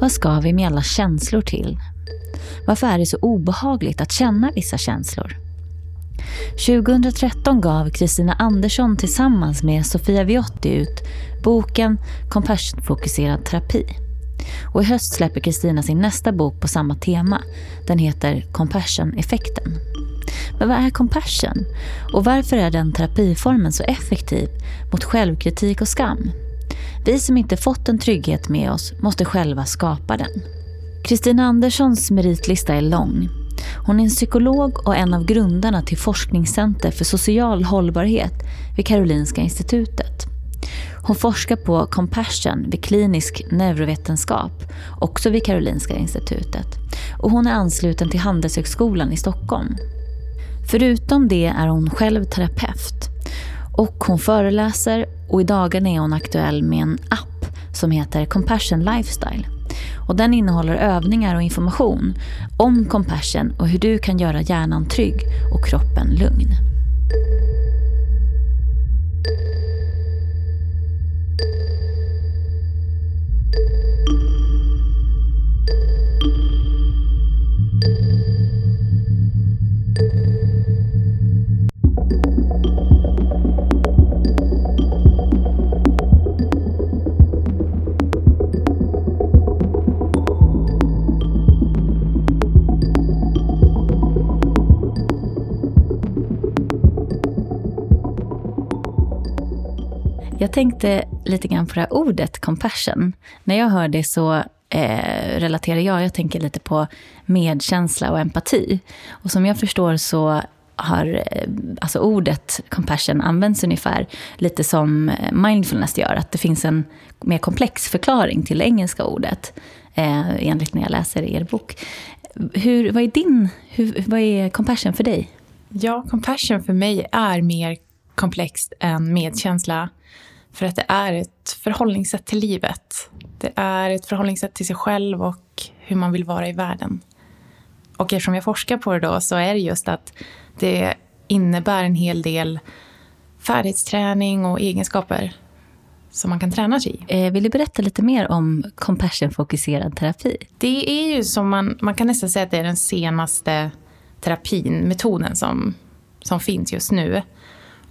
Vad ska vi med alla känslor till? Varför är det så obehagligt att känna vissa känslor? 2013 gav Kristina Andersson tillsammans med Sofia Viotti ut boken Compassionfokuserad terapi. Och i höst släpper Kristina sin nästa bok på samma tema. Den heter Compassion-effekten. Men vad är compassion? Och varför är den terapiformen så effektiv mot självkritik och skam? Vi som inte fått en trygghet med oss måste själva skapa den. Kristina Anderssons meritlista är lång. Hon är en psykolog och en av grundarna till Forskningscenter för social hållbarhet vid Karolinska institutet. Hon forskar på compassion vid klinisk neurovetenskap, också vid Karolinska institutet. Och hon är ansluten till Handelshögskolan i Stockholm. Förutom det är hon själv terapeut. Och hon föreläser och i dagarna är hon aktuell med en app som heter Compassion Lifestyle. Och den innehåller övningar och information om compassion och hur du kan göra hjärnan trygg och kroppen lugn. Jag tänkte lite grann på det här ordet compassion. När jag hör det så eh, relaterar jag, jag tänker lite på medkänsla och empati. Och som jag förstår så har eh, alltså ordet compassion används ungefär lite som eh, mindfulness gör. Att det finns en mer komplex förklaring till det engelska ordet. Eh, enligt när jag läser er bok. Hur, vad är din, hur, vad är compassion för dig? Ja, compassion för mig är mer komplext än medkänsla. För att det är ett förhållningssätt till livet. Det är ett förhållningssätt till sig själv och hur man vill vara i världen. Och eftersom jag forskar på det då så är det just att det innebär en hel del färdighetsträning och egenskaper som man kan träna sig i. Eh, vill du berätta lite mer om compassion-fokuserad terapi? Det är ju som man, man kan nästan säga att det är den senaste terapin, metoden som, som finns just nu.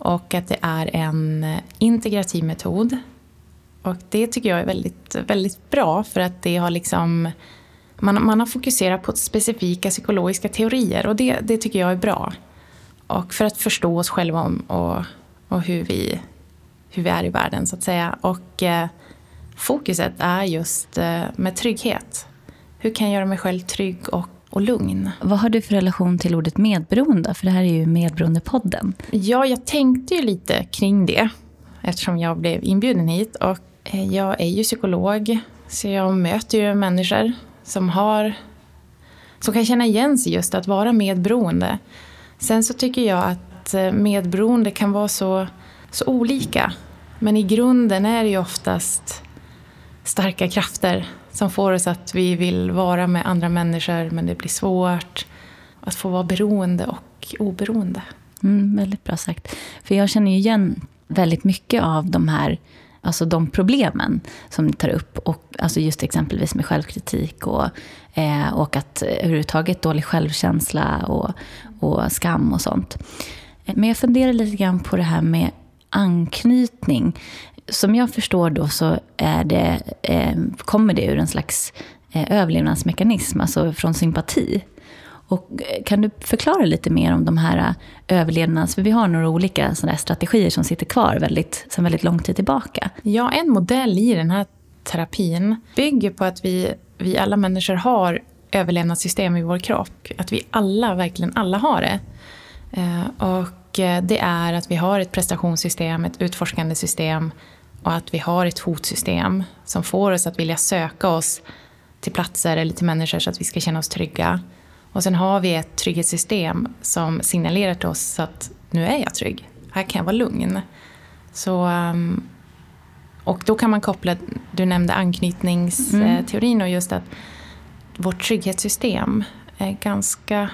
Och att det är en eh, integrativ metod. Och det tycker jag är väldigt, väldigt bra för att det har liksom man, man har fokuserat på specifika psykologiska teorier och det, det tycker jag är bra. Och för att förstå oss själva om, och, och hur, vi, hur vi är i världen så att säga. Och eh, fokuset är just eh, med trygghet. Hur kan jag göra mig själv trygg och och lugn. Vad har du för relation till ordet medberoende? För det här är ju Medberoendepodden. Ja, jag tänkte ju lite kring det eftersom jag blev inbjuden hit. Och eh, jag är ju psykolog, så jag möter ju människor som har som kan känna igen sig just att vara medberoende. Sen så tycker jag att eh, medberoende kan vara så, så olika. Men i grunden är det ju oftast starka krafter som får oss att vi vill vara med andra människor men det blir svårt. Att få vara beroende och oberoende. Mm, väldigt bra sagt. För jag känner ju igen väldigt mycket av de här alltså de problemen som ni tar upp. Och, alltså just exempelvis med självkritik och, eh, och att eh, överhuvudtaget dålig självkänsla och, och skam och sånt. Eh, men jag funderar lite grann på det här med anknytning som jag förstår då så är det, eh, kommer det ur en slags eh, överlevnadsmekanism, alltså från sympati. Och eh, kan du förklara lite mer om de här eh, överlevnads... För vi har några olika sådana strategier som sitter kvar väldigt, sedan väldigt lång tid tillbaka. Ja, en modell i den här terapin bygger på att vi, vi alla människor har överlevnadssystem i vår kropp. Att vi alla, verkligen alla har det. Eh, och det är att vi har ett prestationssystem, ett utforskande system och att vi har ett hotsystem som får oss att vilja söka oss till platser eller till människor så att vi ska känna oss trygga. Och sen har vi ett trygghetssystem som signalerar till oss att nu är jag trygg, här kan jag vara lugn. Så, ehm, och då kan man koppla, du nämnde anknytningsteorin och just att vårt trygghetssystem är ganska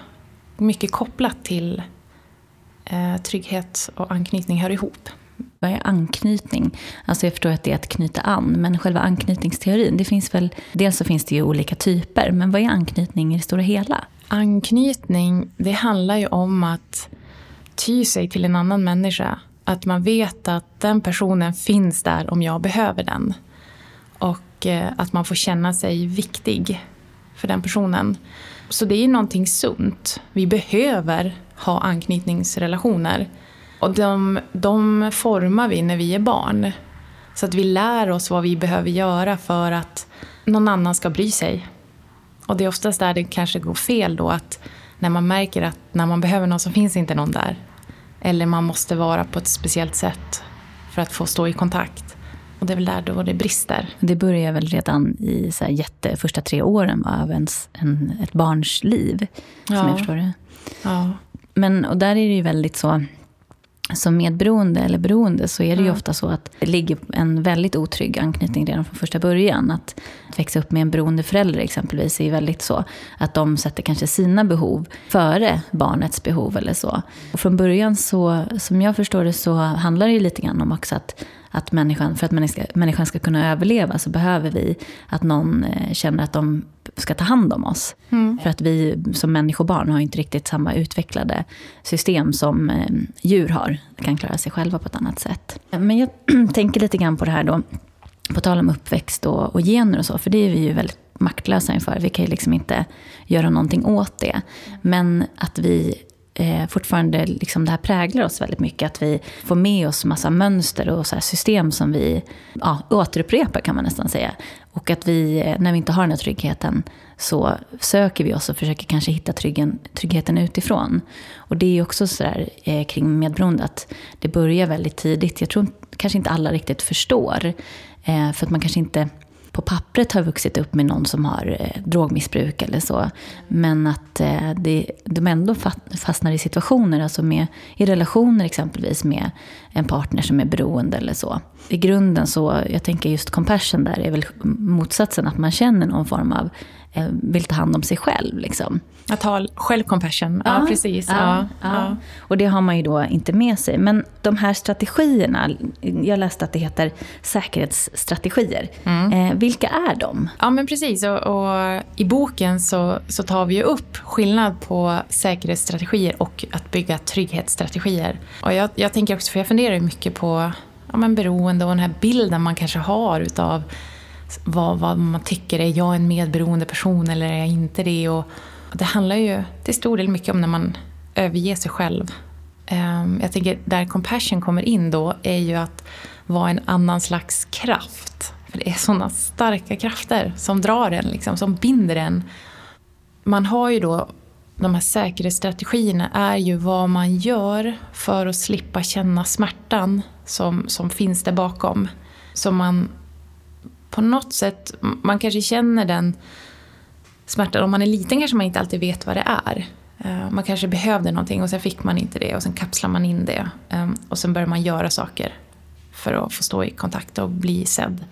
mycket kopplat till eh, trygghet och anknytning hör ihop vad är anknytning? Alltså jag förstår att det är att knyta an, men själva anknytningsteorin, det finns väl, dels så finns det ju olika typer, men vad är anknytning i det stora hela? Anknytning, det handlar ju om att ty sig till en annan människa. Att man vet att den personen finns där om jag behöver den. Och eh, att man får känna sig viktig för den personen. Så det är någonting sunt. Vi behöver ha anknytningsrelationer. Och de, de formar vi när vi är barn. Så att vi lär oss vad vi behöver göra för att någon annan ska bry sig. Och det är oftast där det kanske går fel då att när man märker att när man behöver någon så finns inte någon där. Eller man måste vara på ett speciellt sätt för att få stå i kontakt. Och det är väl där då det brister. Det börjar väl redan i så jätte, första tre åren av ens, en, ett barns liv. Som ja. jag förstår det. Ja. Men, och där är det ju väldigt så som medberoende eller beroende så är det ju ofta så att det ligger en väldigt otrygg anknytning redan från första början. Att växa upp med en beroende förälder exempelvis är ju väldigt så att de sätter kanske sina behov före barnets behov eller så. Och från början så, som jag förstår det, så handlar det ju lite grann om också att att människan, för att människan ska, människan ska kunna överleva så behöver vi att någon eh, känner att de ska ta hand om oss. Mm. För att vi som människobarn har inte riktigt samma utvecklade system som eh, djur har. kan klara sig själva på ett annat sätt. Men jag tänker lite grann på det här då, på tal om uppväxt och, och gener och så, för det är vi ju väldigt maktlösa inför. Vi kan ju liksom inte göra någonting åt det. Men att vi eh, fortfarande, liksom det här präglar oss väldigt mycket. Att vi får med oss massa mönster och så system som vi ja, återupprepar kan man nästan säga. Och att vi, eh, när vi inte har den här tryggheten, så söker vi oss och försöker kanske hitta tryggen, tryggheten utifrån. Och det är också sådär eh, kring medberoende att det börjar väldigt tidigt. Jag tror kanske inte alla riktigt förstår. Eh, för att man kanske inte på pappret har vuxit upp med någon som har eh, drogmissbruk eller så. Men att eh, det, de ändå fastnar i situationer, alltså med, i relationer exempelvis med en partner som är beroende eller så. I grunden så, jag tänker just compassion där är väl motsatsen, att man känner någon form av Eh, vill ta hand om sig själv. Liksom. Att ha självcompassion, ja, ja precis. Ja, ja, Och det har man ju då inte med sig. Men de här strategierna, jag läste att det heter säkerhetsstrategier. Mm. Eh, vilka är de? Ja men precis, och, och, i boken så, så tar vi ju upp skillnad på säkerhetsstrategier och att bygga trygghetsstrategier. Och jag, jag tänker också, för jag funderar mycket på ja, men beroende och den här bilden man kanske har utav vad, vad man tycker, är jag en medberoende person eller är jag inte det? Och, det handlar ju till stor del mycket om när man överger sig själv. Um, jag tänker där compassion kommer in då är ju att vara en annan slags kraft. För det är sådana starka krafter som drar en, liksom, som binder en. Man har ju då, de här säkerhetsstrategierna är ju vad man gör för att slippa känna smärtan som, som finns där bakom. Som man på något sätt, man kanske känner den smärtan. Om man är liten kanske man inte alltid vet vad det är. Eh, man kanske behövde någonting och sen fick man inte det och sen kapslar man in det. Ehm, och sen börjar man göra saker för att få stå i kontakt och bli sedd.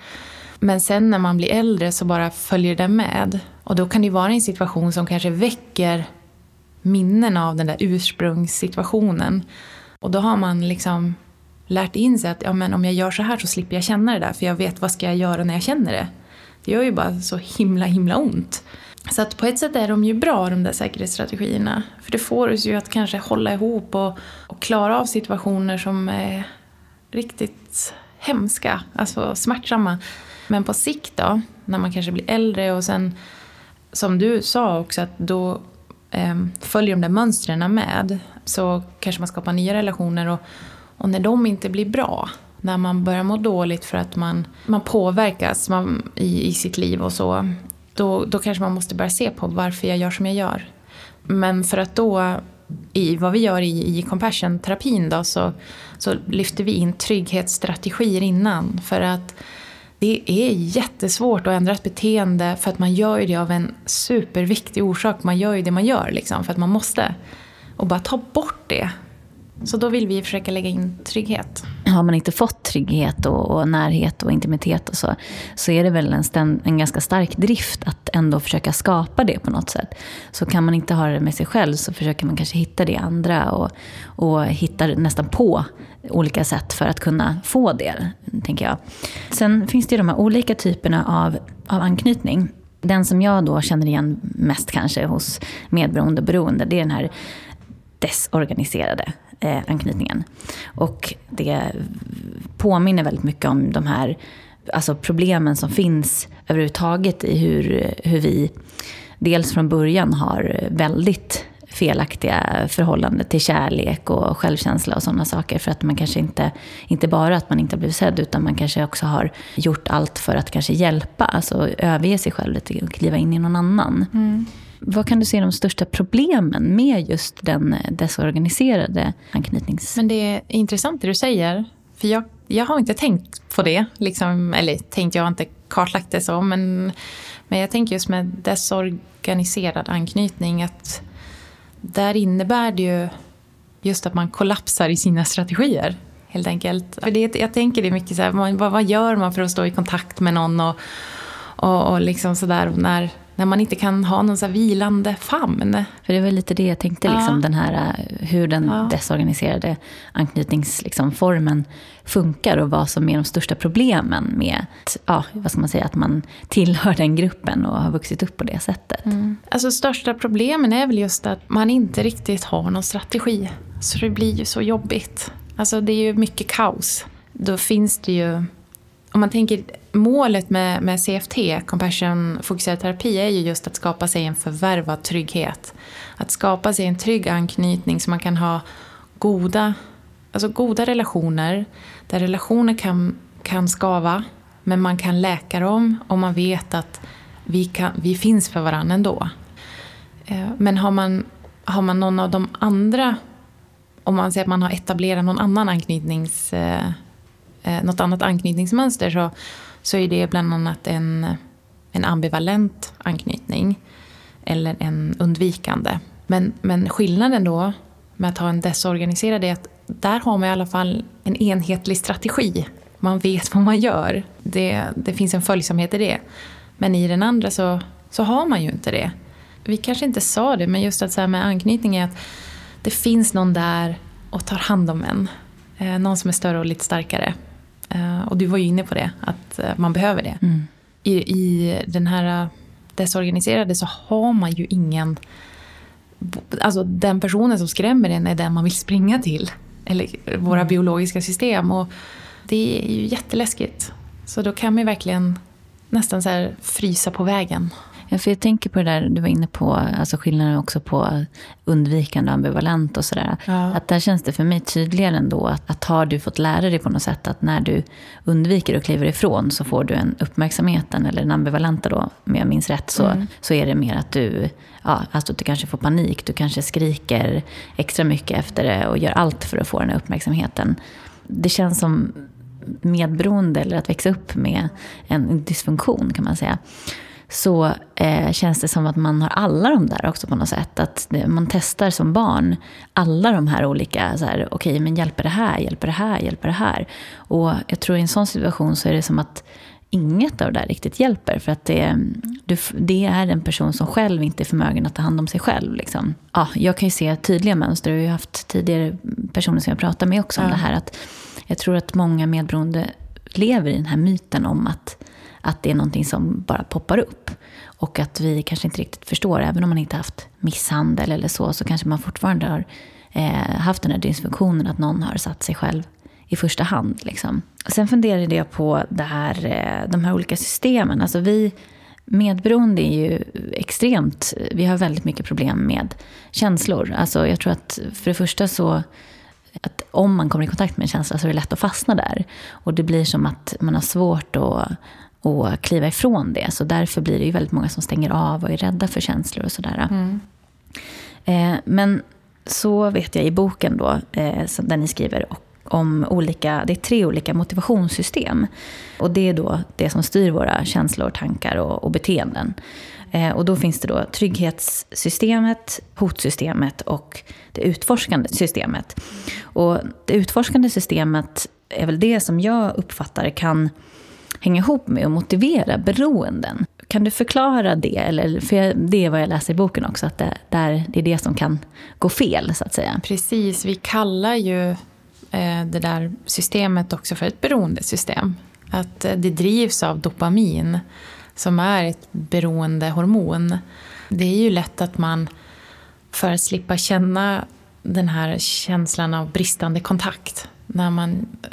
Men sen när man blir äldre så bara följer det med. Och då kan det vara en situation som kanske väcker minnen av den där ursprungssituationen. Och då har man liksom lärt in sig att ja, men om jag gör så här så slipper jag känna det där för jag vet vad ska jag göra när jag känner det. Det gör ju bara så himla himla ont. Så att på ett sätt är de ju bra de där säkerhetsstrategierna. För det får oss ju att kanske hålla ihop och, och klara av situationer som är riktigt hemska, alltså smärtsamma. Men på sikt då, när man kanske blir äldre och sen som du sa också att då eh, följer de där mönstren med så kanske man skapar nya relationer och, och när de inte blir bra, när man börjar må dåligt för att man, man påverkas man, i, i sitt liv och så, då, då kanske man måste börja se på varför jag gör som jag gör. Men för att då, i vad vi gör i, i compassion-terapin då, så, så lyfter vi in trygghetsstrategier innan. För att det är jättesvårt att ändra ett beteende för att man gör ju det av en superviktig orsak. Man gör ju det man gör liksom, för att man måste. Och bara ta bort det så då vill vi försöka lägga in trygghet. Har man inte fått trygghet och, och närhet och intimitet och så, så är det väl en, ständ, en ganska stark drift att ändå försöka skapa det på något sätt. Så kan man inte ha det med sig själv så försöker man kanske hitta det i andra och, och hitta nästan på olika sätt för att kunna få det, tänker jag. Sen finns det ju de här olika typerna av, av anknytning. Den som jag då känner igen mest kanske hos medberoende och beroende, det är den här desorganiserade eh, anknytningen. Och det påminner väldigt mycket om de här alltså problemen som finns överhuvudtaget i hur, hur vi dels från början har väldigt felaktiga förhållanden till kärlek och självkänsla och sådana saker. För att man kanske inte, inte bara att man inte har blivit sedd, utan man kanske också har gjort allt för att kanske hjälpa, alltså överge sig själv lite och kliva in i någon annan. Mm. Vad kan du se de största problemen med just den eh, desorganiserade anknytnings... Men det är intressant det du säger. För jag, jag har inte tänkt på det. Liksom, eller tänkt, jag har inte kartlagt det så. Men, men jag tänker just med desorganiserad anknytning att där innebär det ju just att man kollapsar i sina strategier. Helt enkelt. För det, jag tänker det mycket så här, vad, vad gör man för att stå i kontakt med någon och, och, och liksom sådär när när man inte kan ha någon så vilande famn. För det var lite det jag tänkte, ja. liksom, den här, eh, hur den ja. desorganiserade anknytningsformen liksom, funkar och vad som är de största problemen med ja, vad ska man säga, att man tillhör den gruppen och har vuxit upp på det sättet. Mm. Alltså största problemen är väl just att man inte riktigt har någon strategi. Så det blir ju så jobbigt. Alltså det är ju mycket kaos. Då finns det ju om man tänker målet med, med CFT, compassion fokuserad terapi, är ju just att skapa sig en förvärvad trygghet. Att skapa sig en trygg anknytning så man kan ha goda, alltså goda relationer. Där relationer kan, kan skava, men man kan läka dem och man vet att vi, kan, vi finns för varandra ändå. Eh, men har man, har man någon av de andra, om man säger att man har etablerat någon annan anknytnings eh, eh, något annat anknytningsmönster så, så är det bland annat en, en ambivalent anknytning eller en undvikande. Men, men skillnaden då med att ha en desorganiserad är att där har man i alla fall en enhetlig strategi. Man vet vad man gör. Det, det finns en följsamhet i det. Men i den andra så, så har man ju inte det. Vi kanske inte sa det, men just att så med anknytning är att det finns någon där och tar hand om en. Eh, någon som är större och lite starkare. Eh, och du var ju inne på det, att eh, man behöver det. Mm. I, I den här desorganiserade så har man ju ingen... Alltså den personen som skrämmer en är den man vill springa till. Eller våra mm. biologiska system. Och det är ju jätteläskigt. Så då kan man verkligen nästan så frysa på vägen. Ja, för jag tänker på det där du var inne på, alltså skillnaden också på undvikande och ambivalent och sådär. Ja. Att där känns det för mig tydligare ändå att, att har du fått lära dig på något sätt att när du undviker och kliver ifrån så får du en uppmärksamheten, eller den ambivalenta då, om jag minns rätt, så, mm. så är det mer att du, ja, alltså du kanske får panik, du kanske skriker extra mycket efter det och gör allt för att få den här uppmärksamheten. Det känns som medberoende eller att växa upp med en dysfunktion kan man säga så eh, känns det som att man har alla de där också på något sätt. Att man testar som barn alla de här olika, så här, okej okay, men hjälper det här, hjälper det här, hjälper det här? Och jag tror i en sån situation så är det som att inget av det där riktigt hjälper. För att det, det är en person som själv inte är förmögen att ta hand om sig själv. Liksom. Ja, jag kan ju se tydliga mönster. Jag har haft tidigare personer som jag pratat med också om ja. det här. Att jag tror att många medberoende lever i den här myten om att att det är någonting som bara poppar upp. Och att vi kanske inte riktigt förstår, även om man inte haft misshandel eller så, så kanske man fortfarande har eh, haft den här dysfunktionen att någon har satt sig själv i första hand. Liksom. Sen funderade jag på det här, eh, de här olika systemen. Alltså vi medberoende är ju extremt, vi har väldigt mycket problem med känslor. Alltså jag tror att för det första så att om man kommer i kontakt med en känsla så är det lätt att fastna där. Och det blir som att man har svårt att och kliva ifrån det. Så därför blir det ju väldigt många som stänger av och är rädda för känslor och sådär. Mm. Eh, men så vet jag i boken då, eh, där ni skriver om olika, det är tre olika motivationssystem. Och det är då det som styr våra känslor, tankar och, och beteenden. Eh, och då finns det då trygghetssystemet, hotsystemet och det utforskande systemet. Och det utforskande systemet är väl det som jag uppfattar kan hänga ihop med och motivera beroenden. Kan du förklara det? Eller, för det är vad jag läser i boken också, att det, där, det är det som kan gå fel, så att säga. Precis, vi kallar ju eh, det där systemet också för ett beroendesystem. Att eh, det drivs av dopamin, som är ett beroendehormon. Det är ju lätt att man, för att slippa känna den här känslan av bristande kontakt, när man eh,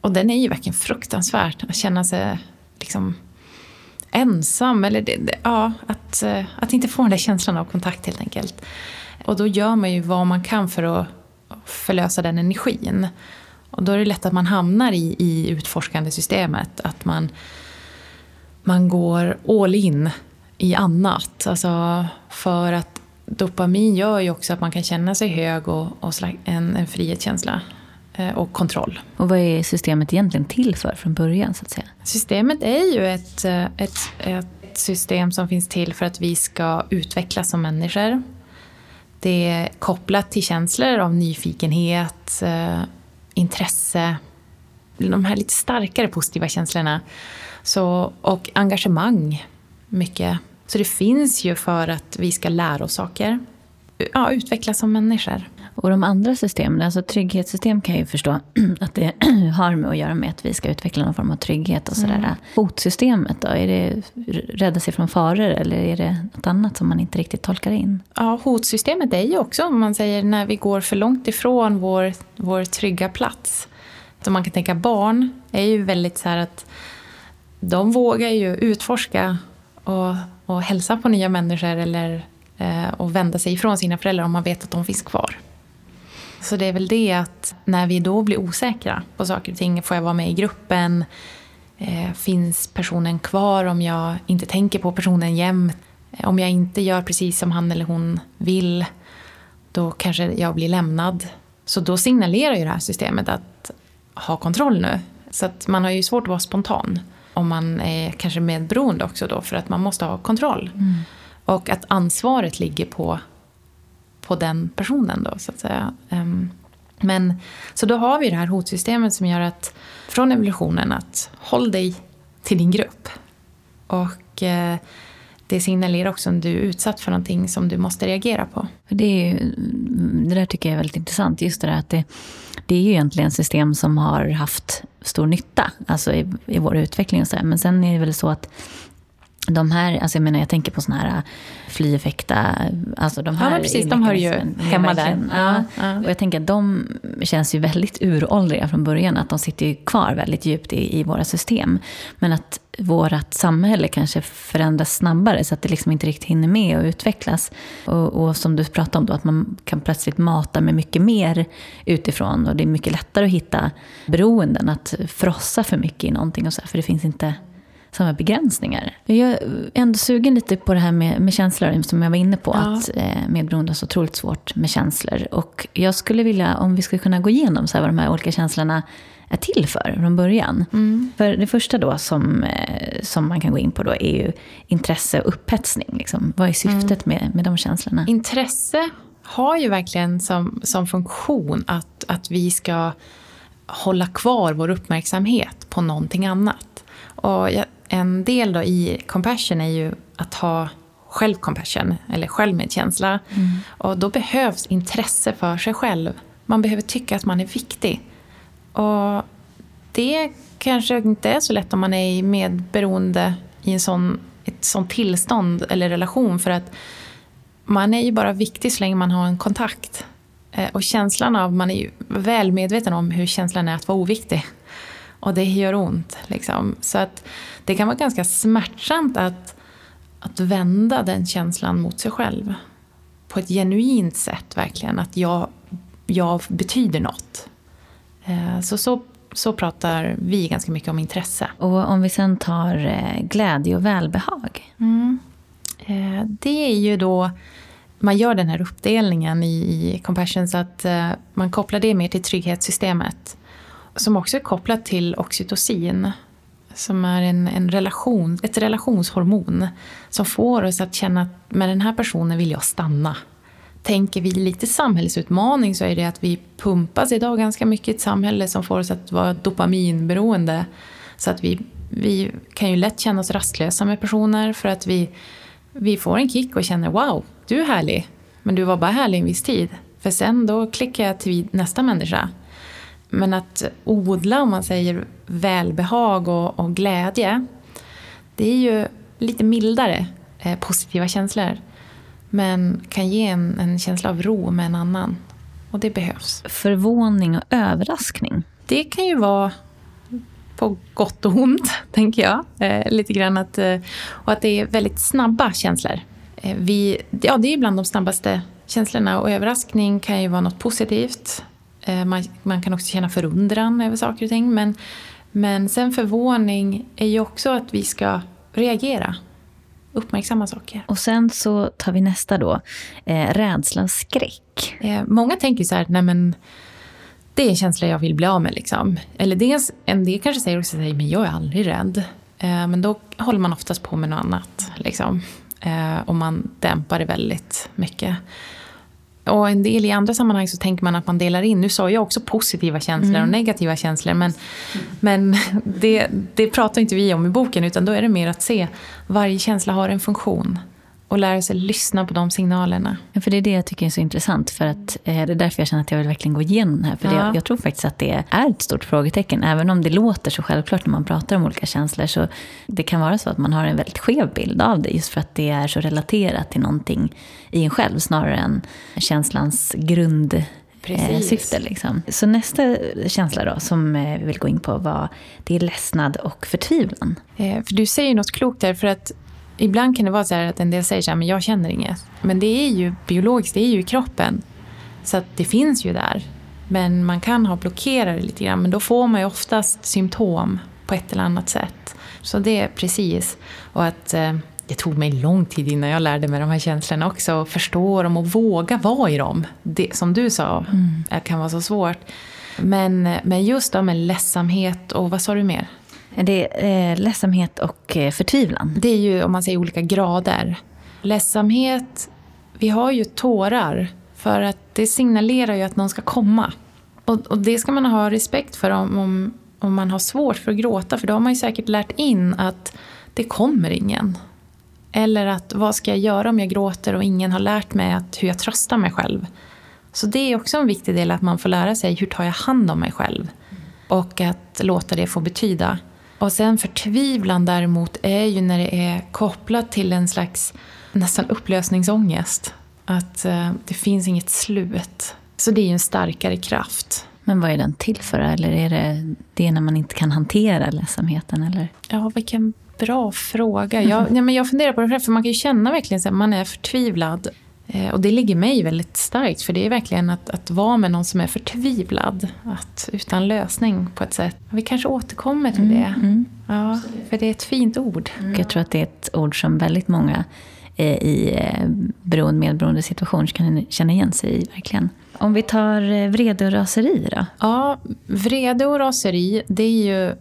och den är ju verkligen fruktansvärt, att känna sig liksom ensam. Eller det, det, ja, att, eh, att inte få den där känslan av kontakt helt enkelt. Och då gör man ju vad man kan för att förlösa den energin. Och då är det lätt att man hamnar i, i utforskande systemet. Att man, man går all in i annat. Alltså för att dopamin gör ju också att man kan känna sig hög och, och en, en frihetskänsla. Eh, och kontroll. Och vad är systemet egentligen till för från början? så att säga? Systemet är ju ett, eh, ett, ett system som finns till för att vi ska utvecklas som människor. Det är kopplat till känslor av nyfikenhet, eh, intresse, de här lite starkare positiva känslorna. Så, och engagemang, mycket. Så det finns ju för att vi ska lära oss saker. Ja, utvecklas som människor. Och de andra systemen, alltså trygghetssystem kan jag ju förstå att det har med att göra med att vi ska utveckla någon form av trygghet och sådär. Mm. Hotsystemet då, är det rädda sig från faror eller är det något annat som man inte riktigt tolkar in? Ja, hotsystemet är ju också, om man säger, när vi går för långt ifrån vår, vår trygga plats. Så man kan tänka barn är ju väldigt så här att de vågar ju utforska och, och hälsa på nya människor eller eh, och vända sig ifrån sina föräldrar om man vet att de finns kvar. Så det är väl det att när vi då blir osäkra på saker och ting, får jag vara med i gruppen? Eh, finns personen kvar om jag inte tänker på personen jämt? Om jag inte gör precis som han eller hon vill, då kanske jag blir lämnad. Så då signalerar ju det här systemet att ha kontroll nu. Så att man har ju svårt att vara spontan om man är kanske medberoende också då, för att man måste ha kontroll. Mm. Och att ansvaret ligger på på den personen då, så att säga. Ehm, men, så då har vi det här hotsystemet som gör att, från evolutionen, att håll dig till din grupp. Och eh, det signalerar också om du är utsatt för någonting som du måste reagera på. Det, är ju, det där tycker jag är väldigt intressant. Just det där att det, det är ju egentligen system som har haft stor nytta alltså i, i vår utveckling. Och så där. Men sen är det väl så att de här, alltså jag menar jag tänker på sådana här äh, flyeffekta, alltså de här Ja precis, de hör ju hemma där. Ja, ja. Och jag tänker att de känns ju väldigt uråldriga från början, att de sitter ju kvar väldigt djupt i, i våra system. Men att vårt samhälle kanske förändras snabbare så att det liksom inte riktigt hinner med att utvecklas. Och, och, som du pratade om då, att man kan plötsligt mata med mycket mer utifrån och det är mycket lättare att hitta beroenden, att frossa för mycket i någonting och så, för det finns inte samma begränsningar. Jag är ändå sugen lite på det här med, med känslor, som jag var inne på. Ja. Att eh, medberoende har så otroligt svårt med känslor. Och jag skulle vilja, om vi skulle kunna gå igenom så här, vad de här olika känslorna är till för från början. Mm. För det första då som, eh, som man kan gå in på då är ju intresse och upphetsning. Liksom. Vad är syftet mm. med, med de känslorna? Intresse har ju verkligen som, som funktion att, att vi ska hålla kvar vår uppmärksamhet på någonting annat. Och jag, en del då i compassion är ju att ha självcompassion, eller självmedkänsla. Mm. Och då behövs intresse för sig själv. Man behöver tycka att man är viktig. Och det kanske inte är så lätt om man är medberoende i en sån, ett sånt tillstånd eller relation. För att man är ju bara viktig så länge man har en kontakt. Eh, och känslan av, man är ju väl medveten om hur känslan är att vara oviktig. Och det gör ont. Liksom. Så att det kan vara ganska smärtsamt att, att vända den känslan mot sig själv. På ett genuint sätt verkligen. Att jag, jag betyder något. Eh, så, så så pratar vi ganska mycket om intresse. Och om vi sen tar eh, glädje och välbehag? Mm. Eh, det är ju då, man gör den här uppdelningen i, i compassion så att man kopplar det mer till trygghetssystemet som också är kopplat till oxytocin. Som är en, en relation, ett relationshormon som får oss att känna att med den här personen vill jag stanna. Tänker vi lite samhällsutmaning så är det att vi pumpas idag ganska mycket i ett samhälle som får oss att vara dopaminberoende. Så att vi, vi kan ju lätt känna oss rastlösa med personer för att vi, vi får en kick och känner wow, du är härlig. Men du var bara härlig en viss tid. För sen då klickar jag till nästa människa. Men att odla, om man säger välbehag och, och glädje, det är ju lite mildare eh, positiva känslor. Men kan ge en, en känsla av ro med en annan. Och det behövs. Förvåning och överraskning. Det kan ju vara på gott och ont, tänker jag. Eh, lite grann att, eh, och att det är väldigt snabba känslor. Eh, vi, ja, det är bland de snabbaste känslorna och överraskning kan ju vara något positivt. Eh, man, man, kan också känna förundran över saker och ting. Men, men sen förvåning är ju också att vi ska reagera. Uppmärksamma saker. Och sen så tar vi nästa då. Eh, rädsla och skräck. Eh, många tänker så här, nej men det är en känsla jag vill bli av med. Liksom. Eller dels, en del kanske säger också men jag är aldrig rädd. Eh, men då håller man oftast på med något annat. Liksom. Eh, och man dämpar det väldigt mycket. Och en del i andra sammanhang så tänker man att man delar in. Nu sa jag också positiva känslor mm. och negativa känslor. Men, men det, det pratar inte vi om i boken. Utan då är det mer att se varje känsla har en funktion och lära sig lyssna på de signalerna. Ja, för det är det jag tycker är så intressant. För att, eh, det är därför jag känner att jag vill verkligen gå igenom det här. För ja. det, jag tror faktiskt att det är ett stort frågetecken. Även om det låter så självklart när man pratar om olika känslor. Så det kan vara så att man har en väldigt skev bild av det. Just för att det är så relaterat till någonting i en själv. Snarare än känslans grund eh, syfte. Liksom. Så nästa känsla då, som eh, vi vill gå in på var det är ledsnad och förtvivlan. Eh, för du säger något klokt där, för att ibland kan det vara så att en del säger så här, men jag känner inget. Men det är ju biologiskt, det är ju i kroppen. Så att det finns ju där. Men man kan ha blockerare lite grann, men då får man ju oftast symptom på ett eller annat sätt. Så det är precis. Och att eh, det tog mig lång tid innan jag lärde mig de här känslorna också. Och förstå dem och våga vara i dem. Det, som du sa, mm. kan vara så svårt. Men, men just då med ledsamhet och vad sa du mer? Det är eh, ledsamhet och eh, förtvivlan. Det är ju om man säger olika grader. Ledsamhet, vi har ju tårar för att det signalerar ju att någon ska komma. Och, och det ska man ha respekt för om, om, om, man har svårt för att gråta för då har man ju säkert lärt in att det kommer ingen. Eller att vad ska jag göra om jag gråter och ingen har lärt mig att hur jag tröstar mig själv. Så det är också en viktig del att man får lära sig hur tar jag hand om mig själv. Och att låta det få betyda. Och sen förtvivlan däremot är ju när det är kopplat till en slags nästan upplösningsångest. Att eh, det finns inget slut. Så det är ju en starkare kraft. Men vad är den till för? Eller är det det när man inte kan hantera ledsamheten? Eller? Ja, vilken bra fråga. Jag, ja, men jag funderar på det, för man kan ju känna verkligen att man är förtvivlad. Eh, och det ligger mig väldigt starkt, för det är verkligen att, att vara med någon som är förtvivlad. Att, utan lösning på ett sätt. Vi kanske återkommer till det. Mm, mm. Ja, för det är ett fint ord. Mm. Jag tror att det är ett ord som väldigt många eh, i eh, beroende medberoende situation kan känna igen sig i. verkligen. Om vi tar vrede och raseri då? Ja, vrede och raseri, det är ju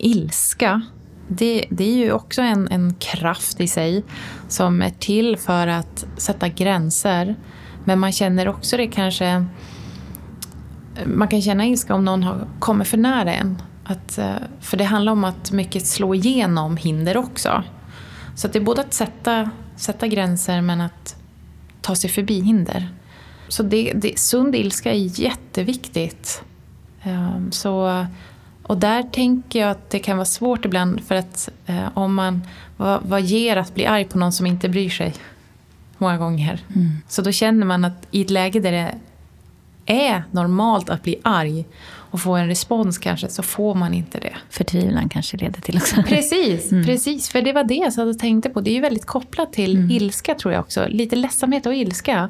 ilska det, det är ju också en, en kraft i sig som är till för att sätta gränser. Men man känner också det kanske... Man kan känna ilska om någon har, kommer för nära en. Att, eh, för det handlar om att mycket slå igenom hinder också. Så det är både att sätta, sätta gränser men att ta sig förbi hinder. Så det, det, sund ilska är jätteviktigt. Ehm, så och där tänker jag att det kan vara svårt ibland för att eh, om man, vad, vad ger att bli arg på någon som inte bryr sig? Många gånger. Mm. Så då känner man att i ett läge där det är normalt att bli arg och få en respons kanske, så får man inte det. Förtvivlan kanske leder till också. Precis, mm. precis. För det var det jag och tänkte på. Det är ju väldigt kopplat till mm. ilska tror jag också. Lite ledsamhet och ilska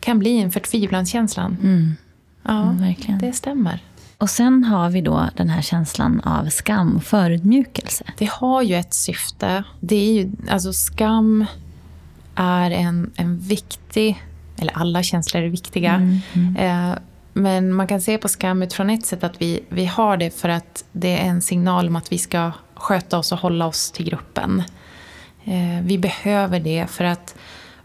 kan bli en förtvivlanskänslan. Mm. Ja, mm, verkligen. det stämmer. Och sen har vi då den här känslan av skam och förödmjukelse. Det har ju ett syfte. Det är ju, alltså skam är en, en viktig, eller alla känslor är viktiga. Mm, mm. Eh, men man kan se på skam utifrån ett sätt att vi, vi har det för att det är en signal om att vi ska sköta oss och hålla oss till gruppen. Eh, vi behöver det för att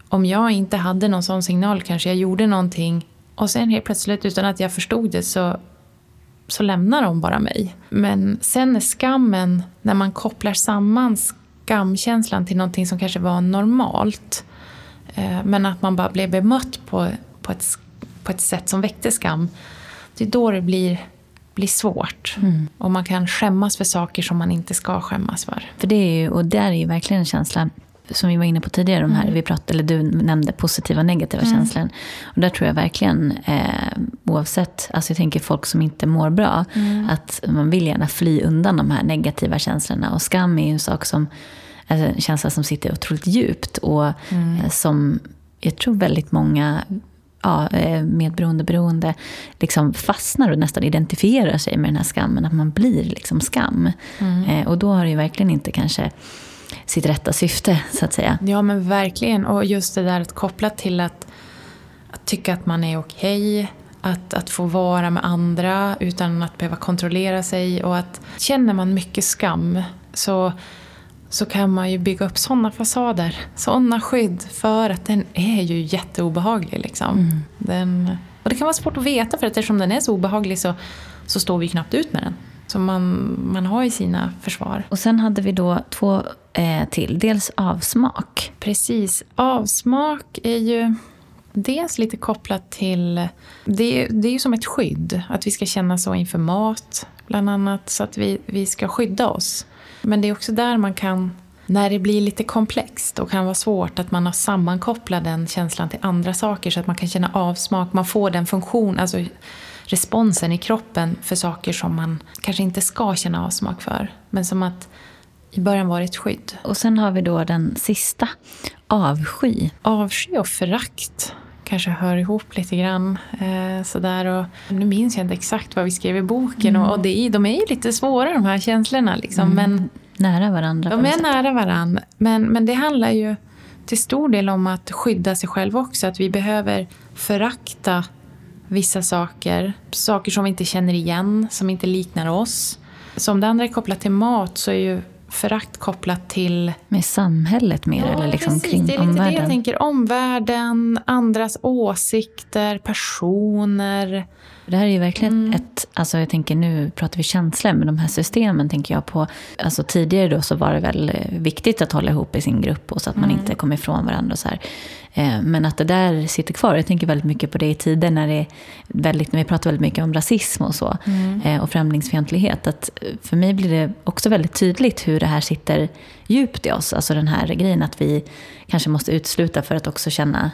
om jag inte hade någon sån signal kanske jag gjorde någonting och sen helt plötsligt utan att jag förstod det så, så lämnar de bara mig. Men sen är skammen, när man kopplar samman skamkänslan till någonting som kanske var normalt eh, men att man bara blev bemött på, på, ett, på ett sätt som väckte skam. Det är då det blir blir svårt. Mm. Och man kan skämmas för saker som man inte ska skämmas för. För det är ju, och där är ju verkligen en känsla som vi var inne på tidigare, de här, mm. vi pratade, eller du nämnde positiva och negativa mm. känslor. Och där tror jag verkligen, eh, oavsett, alltså jag tänker folk som inte mår bra, mm. att man vill gärna fly undan de här negativa känslorna. Och skam är ju en sak som, alltså en känsla som sitter otroligt djupt och mm. eh, som jag tror väldigt många ja, eh, medberoende, beroende, liksom fastnar och nästan identifierar sig med den här skammen. Att man blir liksom skam. Mm. Eh, och då har det ju verkligen inte kanske sitt rätta syfte, så att säga. Ja, men verkligen. Och just det där att koppla till att, att tycka att man är okej. Okay, att, att få vara med andra utan att behöva kontrollera sig. Och att känner man mycket skam så så kan man ju bygga upp sådana fasader, sådana skydd för att den är ju jätteobehaglig. Liksom. Mm. Den, och det kan vara svårt att veta för att eftersom den är så obehaglig så, så står vi knappt ut med den. Som man, man har i sina försvar. Och sen hade vi då två eh, till. Dels avsmak. Precis. Avsmak är ju dels lite kopplat till... Det är, det är ju som ett skydd. Att vi ska känna så inför mat, bland annat. Så att vi, vi ska skydda oss. Men det är också där man kan, när det blir lite komplext och kan vara svårt, att man har sammankopplat den känslan till andra saker så att man kan känna avsmak, man får den funktion, alltså responsen i kroppen för saker som man kanske inte ska känna avsmak för. Men som att i början var det ett skydd. Och sen har vi då den sista, avsky. Avsky och förakt kanske hör ihop lite grann. Eh, sådär. Och nu minns jag inte exakt vad vi skrev i boken. Mm. Och, och det, de är ju lite svåra de här känslorna. Liksom. Mm. Men, nära varandra. De är nära varandra. Men, men det handlar ju till stor del om att skydda sig själv också. Att vi behöver förakta vissa saker. Saker som vi inte känner igen, som inte liknar oss. Så om det andra är kopplat till mat så är ju förakt kopplat till... Med samhället mer? Ja, eller liksom precis. Kring det är lite omvärlden. det jag tänker. Omvärlden, andras åsikter, personer. Det här är ju verkligen mm. ett, alltså jag tänker nu pratar vi känslor, men de här systemen tänker jag på. Alltså tidigare då så var det väl viktigt att hålla ihop i sin grupp och så att man mm. inte kom ifrån varandra och så här. Eh, men att det där sitter kvar. Jag tänker väldigt mycket på det i tider när, det väldigt, när vi pratar väldigt mycket om rasism och så. Mm. Eh, och främlingsfientlighet. Att för mig blir det också väldigt tydligt hur det här sitter djupt i oss. Alltså den här grejen att vi kanske måste utsluta för att också känna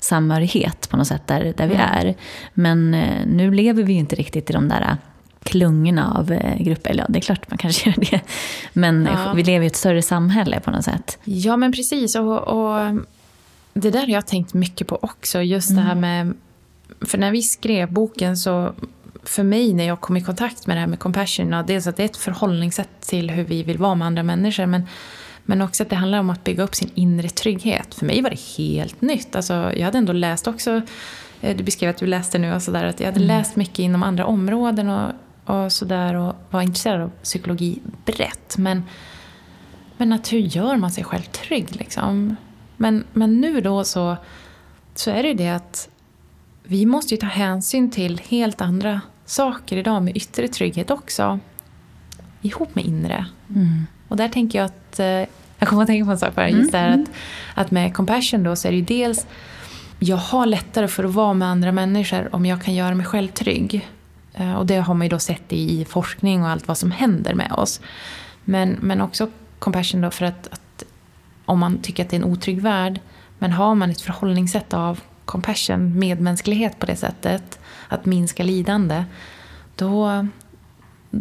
samhörighet på något sätt där, där vi mm. är. Men eh, nu lever vi ju inte riktigt i de där klungorna av grupper. Eller ja, det är klart man kanske gör det. Men ja. vi lever i ett större samhälle på något sätt. Ja, men precis. Och, och det där har jag tänkt mycket på också. Just mm. det här mm. med... För när vi skrev boken så... För mig när jag kom i kontakt med det här med compassion. dels att det är ett förhållningssätt till hur vi vill vara med andra människor. Men, men också att det handlar om att bygga upp sin inre trygghet. För mig var det helt nytt. Alltså, jag hade ändå läst också... Eh, du beskrev att du läste nu och sådär. Att jag hade mm. läst mycket inom andra områden och, och sådär. Och var intresserad av psykologi brett. Men, men att hur gör man sig själv trygg liksom? Men, men nu då så, så är det ju det att vi måste ju ta hänsyn till helt andra saker idag med yttre trygghet också. Ihop med inre. Mm. Och där tänker jag att, eh, jag kommer att tänka på en sak bara, just det här mm. att, att med compassion då så är det ju dels, jag har lättare för att vara med andra människor om jag kan göra mig själv trygg. Eh, och det har man ju då sett i forskning och allt vad som händer med oss. Men, men också compassion då för att, att om man tycker att det är en otrygg värld. Men har man ett förhållningssätt av compassion, medmänsklighet på det sättet, att minska lidande, då,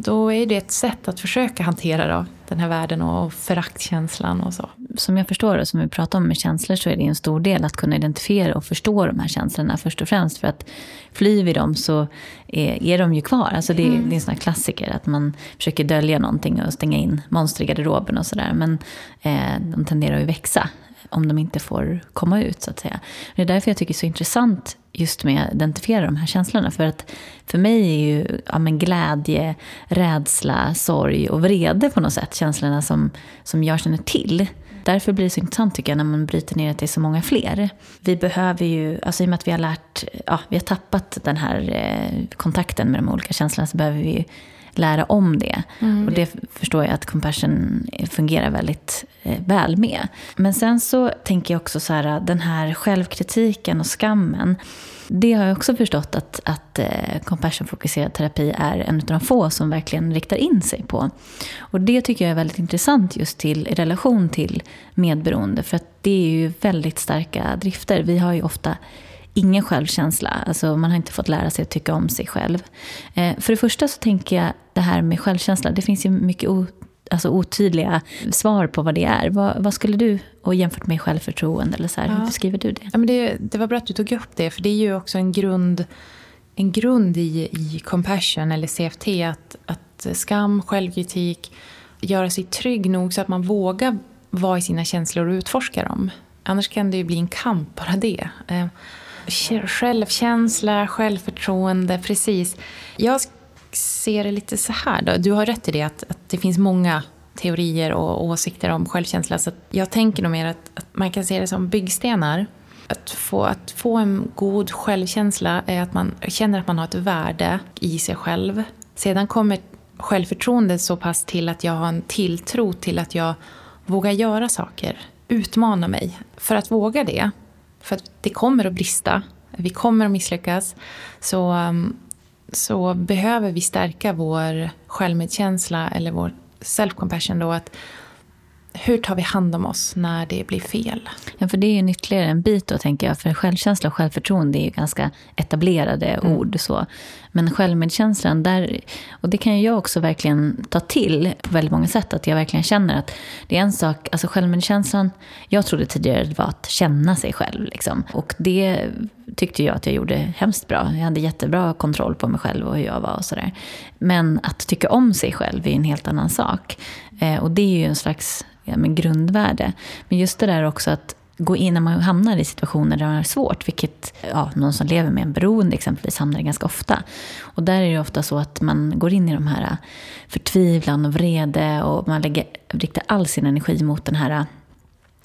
då är det ett sätt att försöka hantera då, den här världen och föraktkänslan och så. Som jag förstår det, som vi pratar om med känslor, så är det en stor del att kunna identifiera och förstå de här känslorna först och främst. För att flyr vi dem så är, är de ju kvar. Alltså det, mm. det är en sån här klassiker, att man försöker dölja någonting och stänga in monster i garderoben och sådär. Men eh, de tenderar att växa om de inte får komma ut, så att säga. Det är därför jag tycker det är så intressant just med att identifiera de här känslorna. För att för mig är ju ja, men glädje, rädsla, sorg och vrede på något sätt känslorna som, som jag känner till. Därför blir det så intressant tycker jag när man bryter ner det till så många fler. Vi behöver ju, alltså i och med att vi har lärt, ja, vi har tappat den här eh, kontakten med de olika känslorna så behöver vi ju lära om det. Mm. Och det förstår jag att compassion fungerar väldigt eh, väl med. Men sen så tänker jag också så här, den här självkritiken och skammen. Det har jag också förstått att, att eh, compassion-fokuserad terapi är en av de få som verkligen riktar in sig på. Och det tycker jag är väldigt intressant just till, i relation till medberoende. För att det är ju väldigt starka drifter. Vi har ju ofta ingen självkänsla. Alltså man har inte fått lära sig att tycka om sig själv. Eh, för det första så tänker jag det här med självkänsla. Det finns ju mycket o, alltså otydliga svar på vad det är. Vad, vad skulle du, och jämfört med självförtroende, eller så här, ja. hur beskriver du det? Ja, men det? Det var bra att du tog upp det, för det är ju också en grund, en grund i, i compassion eller CFT. Att, att skam, självkritik, göra sig trygg nog så att man vågar vara i sina känslor och utforska dem. Annars kan det ju bli en kamp, bara det. Självkänsla, självförtroende, precis. Jag ser det lite så här då. Du har rätt i det att, att det finns många teorier och åsikter om självkänsla. Så jag tänker nog mer att, att, man kan se det som byggstenar. Att få, att få en god självkänsla är att man känner att man har ett värde i sig själv. Sedan kommer självförtroendet så pass till att jag har en tilltro till att jag vågar göra saker, utmana mig. För att våga det för att det kommer att brista. Vi kommer att misslyckas. Så, um, så behöver vi stärka vår självmedkänsla eller vår self-compassion då. Att hur tar vi hand om oss när det blir fel? Ja, för det är ju ytterligare en bit då, tänker jag. För självkänsla och självförtroende är ju ganska etablerade mm. ord. Så. Men självmedkänslan, där, och det kan ju jag också verkligen ta till på väldigt många sätt. Att jag verkligen känner att det är en sak, alltså självmedkänslan, jag trodde tidigare det var att känna sig själv. Liksom. Och det tyckte jag att jag gjorde hemskt bra. Jag hade jättebra kontroll på mig själv och hur jag var och sådär. Men att tycka om sig själv är en helt annan sak. Eh, och det är ju en slags ja, men grundvärde. Men just det där också att gå in när man hamnar i situationer där det är svårt, vilket ja, någon som lever med en beroende exempelvis hamnar i ganska ofta. Och där är det ofta så att man går in i de här eh, förtvivlan och vrede och man lägger, riktar all sin energi mot den här eh,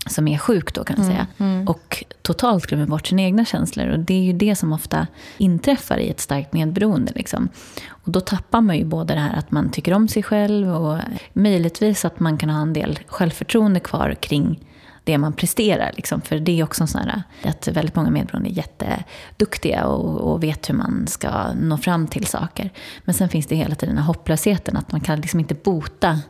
som är sjuk då kan man mm, säga. Mm. Och totalt glömmer bort sina egna känslor. Och det är ju det som ofta inträffar i ett starkt medberoende. Liksom. Och då tappar man ju både det här att man tycker om sig själv och möjligtvis att man kan ha en del självförtroende kvar kring det man presterar. Liksom. För det är också en sån här, att väldigt många medberoende är jätteduktiga och, och, vet hur man ska nå fram till saker. Men sen finns det hela tiden den här hopplösheten, att man kan liksom inte bota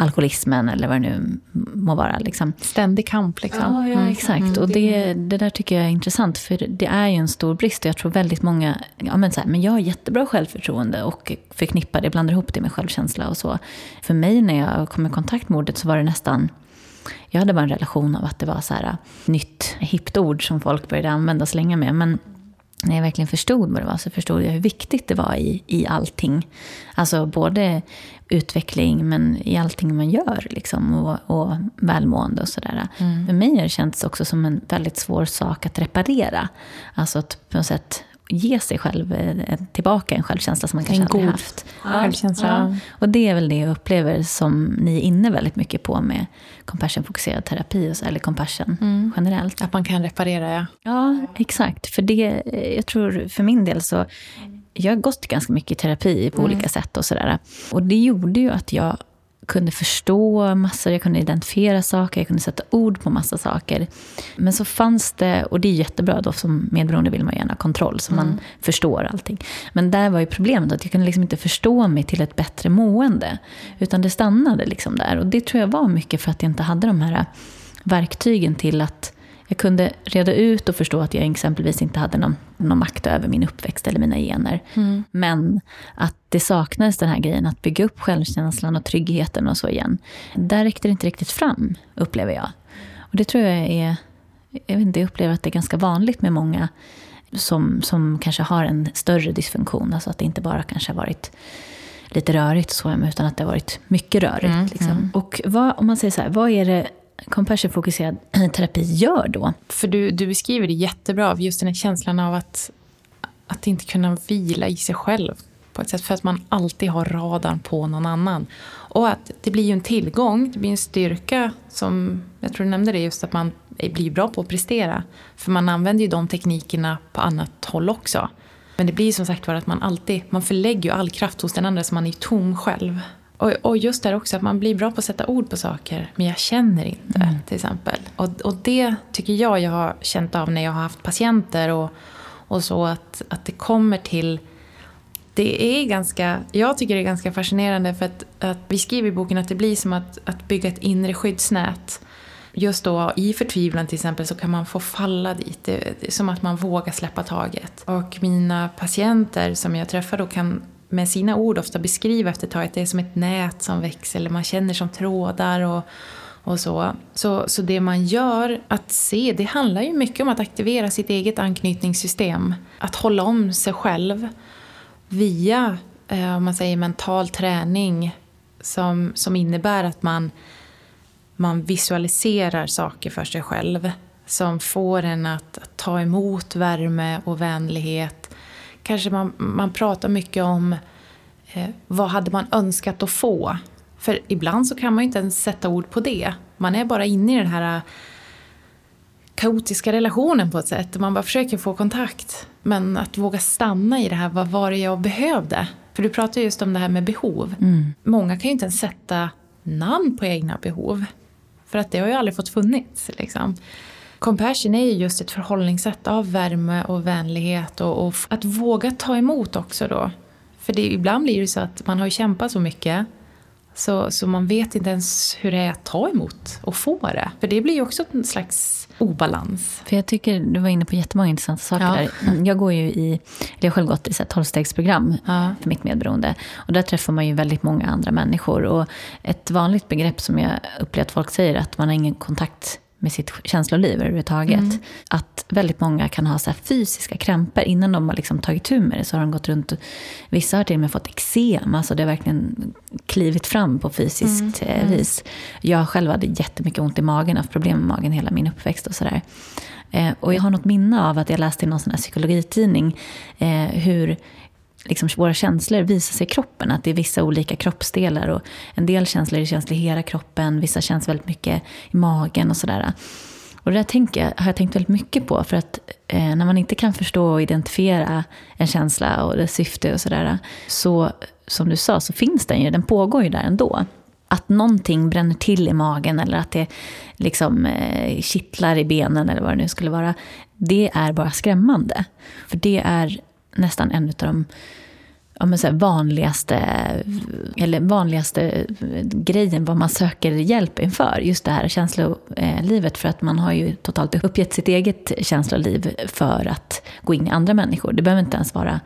alkoholismen eller vad det nu må vara. Liksom. Ständig kamp liksom. Ja, ja mm. exakt. Mm. Och det, det där tycker jag är intressant, för det är ju en stor brist. Jag tror väldigt många, ja men så här, men jag har jättebra självförtroende och förknippar det, blandar ihop det med självkänsla och så. För mig när jag kom i kontakt med ordet så var det nästan jag hade bara en relation av att det var så här nytt, hippt ord som folk började använda och slänga med. Men när jag verkligen förstod vad det var så förstod jag hur viktigt det var i, i allting. Alltså både utveckling men i allting man gör liksom, och, och välmående och sådär. Mm. För mig har det känts också som en väldigt svår sak att reparera. Alltså att på något sätt ge sig själv eh, tillbaka en självkänsla som man kanske aldrig haft. Självkänsla. Ja. Och det är väl det jag upplever som ni är inne väldigt mycket på med compassion-fokuserad terapi, eller compassion mm. generellt. Att man kan reparera, ja. Ja, exakt. För det, jag tror för min del så, jag har gått ganska mycket i terapi på mm. olika sätt och sådär. Och det gjorde ju att jag kunde förstå massor, jag kunde identifiera saker, jag kunde sätta ord på massa saker. Men så fanns det, och det är jättebra då, som medberoende vill man gärna ha kontroll, så mm. man förstår allting. Men där var ju problemet att jag kunde liksom inte förstå mig till ett bättre mående. Utan det stannade liksom där. Och det tror jag var mycket för att jag inte hade de här verktygen till att jag kunde reda ut och förstå att jag exempelvis inte hade någon, någon makt över min uppväxt eller mina gener. Mm. Men att det saknades den här grejen att bygga upp självkänslan och tryggheten och så igen. Där räckte det inte riktigt fram, upplever jag. Och det tror jag är... Jag, vet inte, jag upplever att det är ganska vanligt med många som, som kanske har en större dysfunktion. Alltså att det inte bara kanske har varit lite rörigt så, utan att det har varit mycket rörigt. Mm, liksom. mm. Och vad, om man säger så här, vad är det compassion-fokuserad eh, terapi gör då? För du, du beskriver det jättebra, just den här känslan av att att inte kunna vila i sig själv på ett sätt för att man alltid har radarn på någon annan. Och att det blir ju en tillgång, det blir en styrka som, jag tror du nämnde det just att man blir bra på att prestera. För man använder ju de teknikerna på annat håll också. Men det blir som sagt var att man alltid, man förlägger ju all kraft hos den andra så man är ju tom själv. Och, och just där också att man blir bra på att sätta ord på saker, men jag känner inte mm. till exempel. Och, och det tycker jag jag har känt av när jag har haft patienter och, och så att, att det kommer till det är ganska, jag tycker det är ganska fascinerande för att, att vi skriver i boken att det blir som att, att bygga ett inre skyddsnät. Just då i förtvivlan till exempel så kan man få falla dit. Det, det är som att man vågar släppa taget. Och mina patienter som jag träffar då kan med sina ord ofta beskriva efter ett tag att det är som ett nät som växer eller man känner som trådar och, och så. så. Så det man gör, att se, det handlar ju mycket om att aktivera sitt eget anknytningssystem. Att hålla om sig själv via, eh, om man säger mental träning som, som innebär att man, man visualiserar saker för sig själv som får en att, att ta emot värme och vänlighet. Kanske man, man pratar mycket om eh, vad hade man önskat att få? För ibland så kan man ju inte ens sätta ord på det. Man är bara inne i den här kaotiska relationen på ett sätt. Man bara försöker få kontakt. Men att våga stanna i det här, vad var det jag behövde? För du pratar just om det här med behov. Mm. Många kan ju inte ens sätta namn på egna behov. För att det har ju aldrig fått funnits. Liksom. Compassion är ju just ett förhållningssätt av värme och vänlighet och, och att våga ta emot också då. För det, ibland blir det så att man har ju kämpat så mycket så, så man vet inte ens hur det är att ta emot och få det. För det blir ju också en slags obalans. För jag tycker du var inne på jättemånga intressanta saker ja. där. Jag går ju i, eller jag har själv gått i ett tolvstegsprogram ja. för mitt medberoende. Och där träffar man ju väldigt många andra människor. Och ett vanligt begrepp som jag upplever att folk säger är att man har ingen kontakt med sitt känsloliv överhuvudtaget. Mm. Att väldigt många kan ha så fysiska krämpor. Innan de har liksom tagit tur med det så har de gått runt. Vissa har till och med fått eksem. Alltså det har verkligen klivit fram på fysiskt mm. Eh, mm. vis. Jag själv hade jättemycket ont i magen. haft problem med magen hela min uppväxt och sådär. Eh, och jag har något minne av att jag läste i någon sån här psykologitidning eh, hur liksom våra känslor visar sig i kroppen. Att det är vissa olika kroppsdelar. Och en del känslor är känsliga i hela kroppen, vissa känns väldigt mycket i magen och sådär. Och det där tänker, har jag tänkt väldigt mycket på. För att eh, när man inte kan förstå och identifiera en känsla och dess syfte och sådär. Så som du sa så finns den ju, den pågår ju där ändå. Att någonting bränner till i magen eller att det liksom eh, kittlar i benen eller vad det nu skulle vara. Det är bara skrämmande. För det är nästan en av de ja, men så här, vanligaste, eller vanligaste eh, grejen vad man söker hjälp inför. Just det här känslolivet. För att man har ju totalt uppgett sitt eget känsloliv för att gå in i andra människor. Det behöver inte ens vara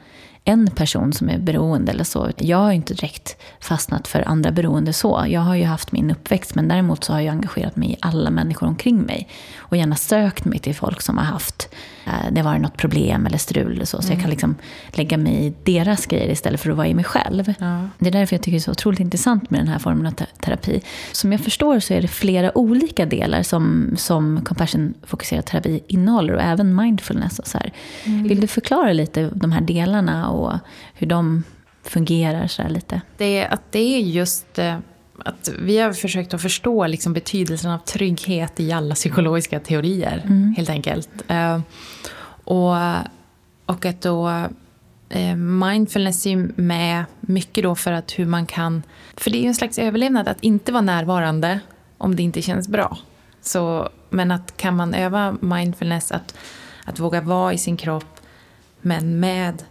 en person som är beroende eller så. Jag har ju inte direkt fastnat för andra beroende så. Jag har ju haft min uppväxt men däremot så har jag engagerat mig i alla människor omkring mig. Och gärna sökt mig till folk som har haft Eh, det var något problem eller strul eller så. Så mm. jag kan liksom lägga mig i deras grejer istället för att vara i mig själv. Ja. Det är därför jag tycker det är så otroligt intressant med den här formen av terapi. Som jag förstår så är det flera olika delar som, som compassion-fokuserad terapi innehåller. Och även mindfulness och så mm. Vill du förklara lite de här delarna och hur de fungerar så lite? Det är, att det är just eh, att vi har försökt att förstå liksom betydelsen av trygghet i alla psykologiska teorier, mm. helt enkelt. Uh, och, och att då uh, mindfulness är med mycket då för att hur man kan... För det är ju en slags överlevnad att inte vara närvarande om det inte känns bra. Så, men att kan man öva mindfulness, att, att våga vara i sin kropp men med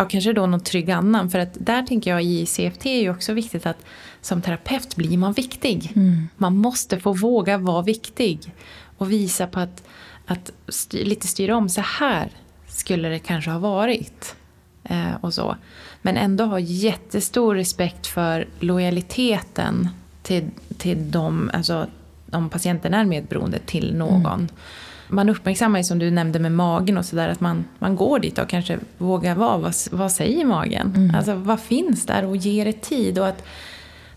ja, kanske då någon trygg annan. För att där tänker jag i CFT är ju också viktigt att som terapeut blir man viktig. Mm. Man måste få våga vara viktig. Och visa på att, att styr, lite styra om, så här skulle det kanske ha varit. Eh, och så. Men ändå ha jättestor respekt för lojaliteten till, till dem, alltså om patienten är medberoende, till någon. Mm man uppmärksammar ju som du nämnde med magen och sådär att man, man går dit och kanske vågar vara, vad, vad säger magen? Mm. Alltså vad finns där och ger det tid och att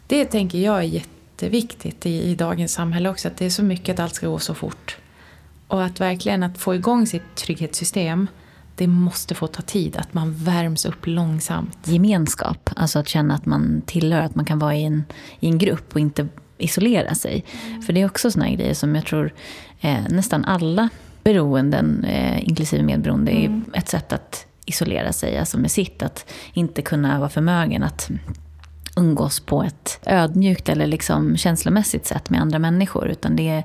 det tänker jag är jätteviktigt i, i dagens samhälle också att det är så mycket att allt ska gå så fort. Och att verkligen att få igång sitt trygghetssystem det måste få ta tid, att man värms upp långsamt. Gemenskap, alltså att känna att man tillhör, att man kan vara i en, i en grupp och inte isolera sig. Mm. För det är också såna grejer som jag tror eh, nästan alla beroenden, eh, inklusive medberoende, mm. är ett sätt att isolera sig, alltså med sitt. Att inte kunna vara förmögen att umgås på ett ödmjukt eller liksom känslomässigt sätt med andra människor. Utan det är,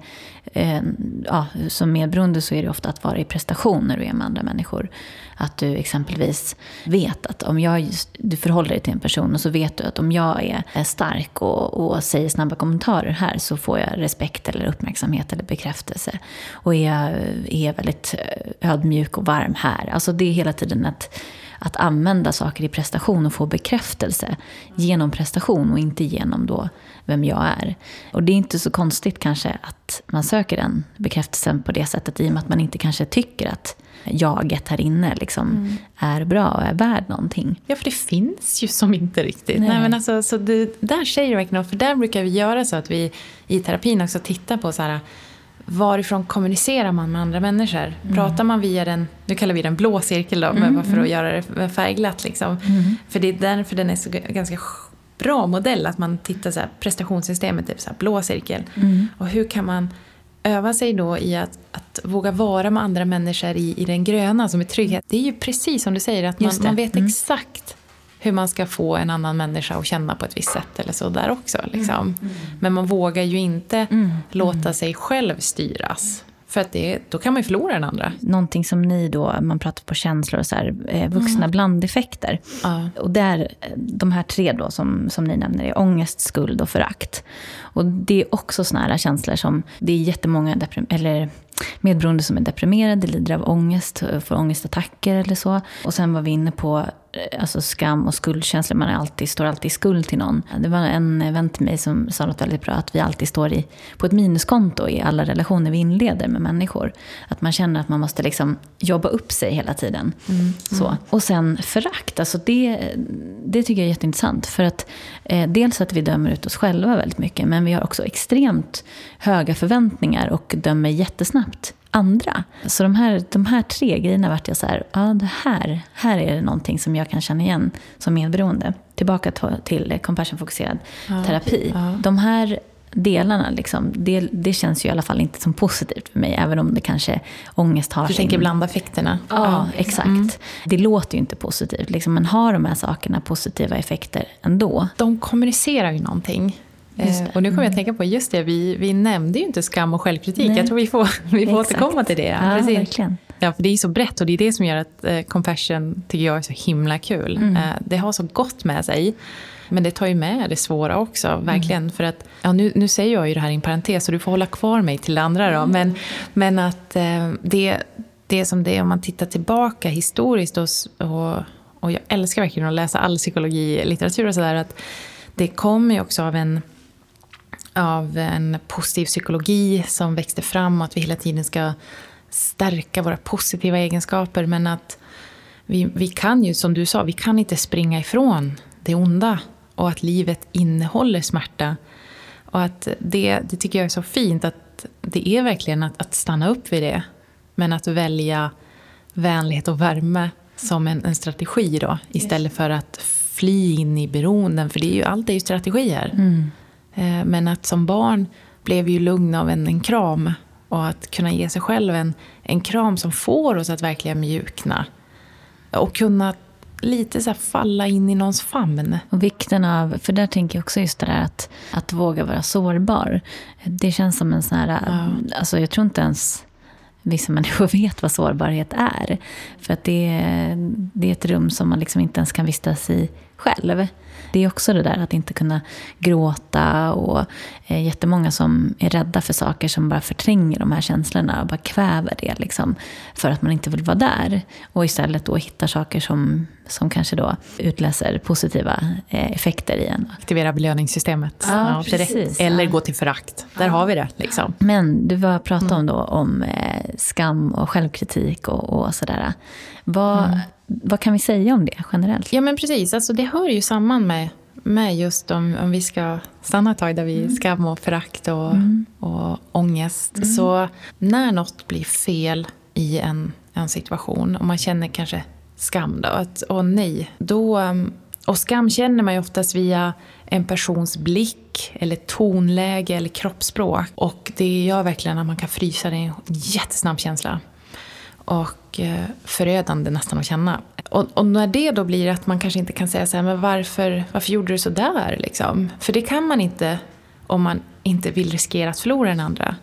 eh, ja, som medberoende så är det ofta att vara i prestation när du är med andra människor. Att du exempelvis vet att om jag, du förhåller dig till en person och så vet du att om jag är stark och, och säger snabba kommentarer här så får jag respekt eller uppmärksamhet eller bekräftelse. Och är jag är väldigt eh, ödmjuk och varm här. Alltså det är hela tiden ett att använda saker i prestation och få bekräftelse genom prestation och inte genom då vem jag är. Och det är inte så konstigt kanske att man söker den bekräftelsen på det sättet i och med att man inte kanske tycker att jaget här inne liksom mm. är bra och är värd någonting. Ja, för det finns ju som inte riktigt. Nej. Nej men alltså, så det, där säger du verkligen för där brukar vi göra så att vi i terapin också tittar på så här varifrån kommunicerar man med andra människor? Mm. Pratar man via den, nu kallar vi den blå cirkel då, mm, för att mm. göra det färgglatt liksom. Mm. För det är därför den är så ganska bra modell, att man tittar så här, prestationssystemet, typ så här, blå cirkel. Mm. Och hur kan man öva sig då i att, att våga vara med andra människor i, i den gröna som är trygghet. Det är ju precis som du säger, att man, man vet mm. exakt hur man ska få en annan människa att känna på ett visst sätt eller så där också. Liksom. Mm. Mm. Men man vågar ju inte mm. låta sig själv styras. För att det, då kan man ju förlora den andra. Någonting som ni då, man pratar på känslor och så här, eh, vuxna mm. blandeffekter. Uh. Och där, de här tre då som, som ni nämner är ångest, skuld och förakt. Och det är också såna här känslor som, det är jättemånga eller medberoende som är deprimerade, lider av ångest, får ångestattacker eller så. Och sen var vi inne på alltså skam och skuldkänsla. Man är alltid, står alltid i skuld till någon. Det var en vän till mig som sa något väldigt bra. Att vi alltid står i, på ett minuskonto i alla relationer vi inleder med människor. Att man känner att man måste liksom jobba upp sig hela tiden. Mm, mm. Så. Och sen förakt. Alltså det, det tycker jag är jätteintressant. För att eh, dels att vi dömer ut oss själva väldigt mycket. Men vi har också extremt höga förväntningar och dömer jättesnabbt andra. Så de här, de här tre grejerna vart jag så här, ja det här, här är det någonting som jag kan känna igen som medberoende. Tillbaka till compassion-fokuserad ja, terapi. Ja. De här delarna, liksom, det, det känns ju i alla fall inte som positivt för mig. Även om det kanske ångest har Du sin... tänker blandeffekterna? Ja, ja. exakt. Mm. Det låter ju inte positivt. Liksom, men har de här sakerna positiva effekter ändå? De kommunicerar ju någonting. Eh, och nu kommer jag att mm. tänka på, just det, vi, vi nämnde ju inte skam och självkritik. Nej. Jag tror vi får, vi får återkomma till det. Ja, Precis. verkligen. Ja, för det är så brett och det är det som gör att eh, compassion tycker jag är så himla kul. Mm. Eh, det har så gott med sig. Men det tar ju med det svåra också, verkligen. Mm. För att, ja, nu, nu säger jag ju det här i en parentes, så du får hålla kvar mig till det andra då. Men, men att eh, det, det som det är, om man tittar tillbaka historiskt och, och, och jag älskar verkligen att läsa all psykologilitteratur och sådär, att det kommer ju också av en av en positiv psykologi som växte fram och att vi hela tiden ska stärka våra positiva egenskaper. Men att vi, vi kan ju, som du sa, vi kan inte springa ifrån det onda. Och att livet innehåller smärta. Och att det, det tycker jag är så fint, att det är verkligen att, att stanna upp vid det. Men att välja vänlighet och värme som en, en strategi då, istället för att fly in i beroenden. För det är ju, allt är ju strategier. Mm. Eh, men att som barn blev ju lugn av en, en kram. Och att kunna ge sig själv en, en kram som får oss att verkligen mjukna. Och kunna lite så falla in i någons famn. Och vikten av, för där tänker jag också just det där att, att våga vara sårbar. Det känns som en sån här, ja. alltså jag tror inte ens vissa människor vet vad sårbarhet är. För att det, det är ett rum som man liksom inte ens kan vistas i själv. Det är också det där att inte kunna gråta och eh, jättemånga som är rädda för saker som bara förtränger de här känslorna och bara kväver det liksom, för att man inte vill vara där. Och istället då hittar saker som, som kanske då utlöser positiva eh, effekter i en. Aktivera belöningssystemet. Ja, ja precis. Eller gå till förakt. Där ja. har vi det. Liksom. Men du var pratade om, då, om eh, skam och självkritik och, och sådär. Vad, mm. Vad kan vi säga om det generellt? Ja men precis, alltså, det hör ju samman med, med just om, om vi ska stanna ett tag där vi mm. skam och förakt och, mm. och ångest. Mm. Så när något blir fel i en, en situation och man känner kanske skam då, att åh nej, då, um, och skam känner man ju oftast via en persons blick eller tonläge eller kroppsspråk. Och det gör verkligen att man kan frysa, det är en jättesnabb känsla. Och eh, förödande nästan att känna. Och, och, när det då blir att man kanske inte kan säga så här, men varför, varför gjorde du så där? Liksom? För det kan man inte om man inte vill riskera att förlora den andra.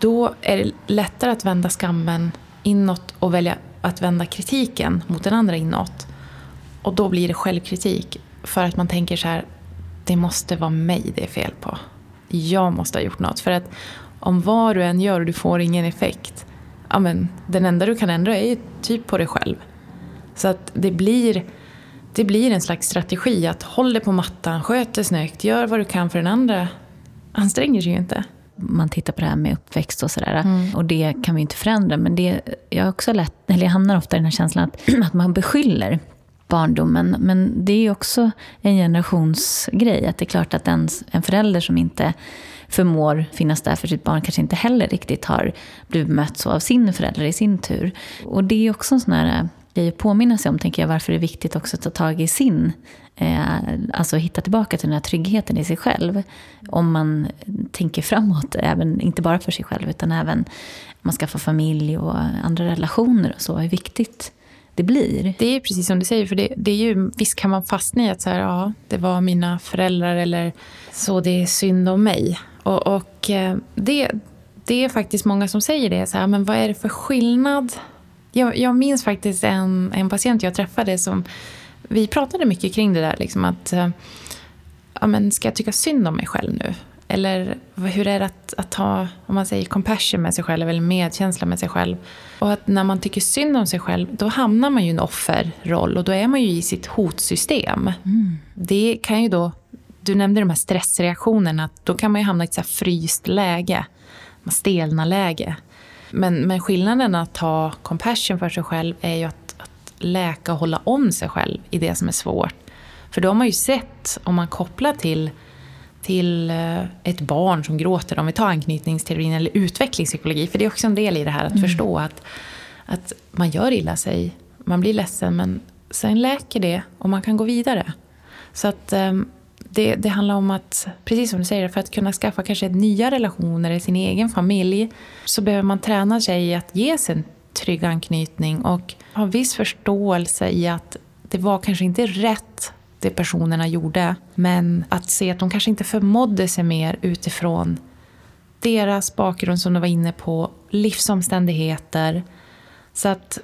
Då är det lättare att vända skammen inåt och välja att vända kritiken mot den andra inåt. Och då blir det självkritik. För att man tänker så här, det måste vara mig det är fel på. Jag måste ha gjort något. För att om vad du än gör och du får ingen effekt, ja men den enda du kan ändra är ju typ på dig själv. Så att det blir, det blir en slags strategi att håll dig på mattan, sköt dig snyggt, gör vad du kan för den andra anstränger sig ju inte man tittar på det här med uppväxt och sådär. Mm. Och det kan vi inte förändra. Men det, jag, också lätt, eller jag hamnar ofta i den här känslan att, att man beskyller barndomen. Men det är ju också en generationsgrej. Att det är klart att en, en förälder som inte förmår finnas där för sitt barn kanske inte heller riktigt har blivit mött så av sin förälder i sin tur. Och det är också en sån här eh, grej att påminna sig om, tänker jag, varför det är viktigt också att ta tag i sin eh, alltså hitta tillbaka till den här tryggheten i sig själv. Om man tänker framåt, även, inte bara för sig själv, utan även om man skaffar familj och andra relationer och så, hur viktigt det blir. Det är precis som du säger, för det, det är ju, visst kan man fastna i att så här, ja, det var mina föräldrar eller så, det är synd om mig. Och, och eh, det, det är faktiskt många som säger det, så här, men vad är det för skillnad? Jag, jag minns faktiskt en, en patient jag träffade som vi pratade mycket kring det där. Liksom att, eh, ja, men ska jag tycka synd om mig själv nu? Eller hur är det att, att ha om man säger compassion med sig själv eller medkänsla med sig själv? Och att när man tycker synd om sig själv då hamnar man ju i en offerroll och då är man ju i sitt hotsystem. Mm. Det kan ju då, du nämnde de här stressreaktionerna, att då kan man ju hamna i ett så fryst läge, stelna läge. Men, men skillnaden att ha compassion för sig själv är ju att läka och hålla om sig själv i det som är svårt. För då har man ju sett, om man kopplar till, till eh, ett barn som gråter, om vi tar anknytningsteorin eller utvecklingspsykologi, för det är också en del i det här att mm. förstå att, att man gör illa sig, man blir ledsen, men sen läker det och man kan gå vidare. Så att ehm, det, det, handlar om att, precis som du säger, för att kunna skaffa kanske nya relationer i sin egen familj så behöver man träna sig i att ge sig en trygg anknytning och ha viss förståelse i att det var kanske inte rätt det personerna gjorde. Men att se att de kanske inte förmådde sig mer utifrån deras bakgrund som du var inne på, livsomständigheter. Så att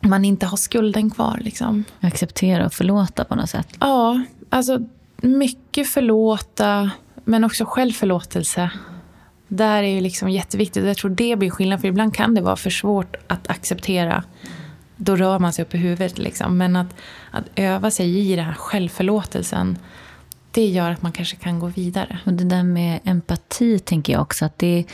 man inte har skulden kvar. Liksom. Acceptera och förlåta på något sätt. Ja, alltså mycket förlåta, men också självförlåtelse där är ju liksom jätteviktigt. Jag tror det blir skillnad, för ibland kan det vara för svårt att acceptera. Då rör man sig upp i huvudet. Liksom. Men att, att öva sig i den här självförlåtelsen, det gör att man kanske kan gå vidare. Och det där med empati tänker jag också att det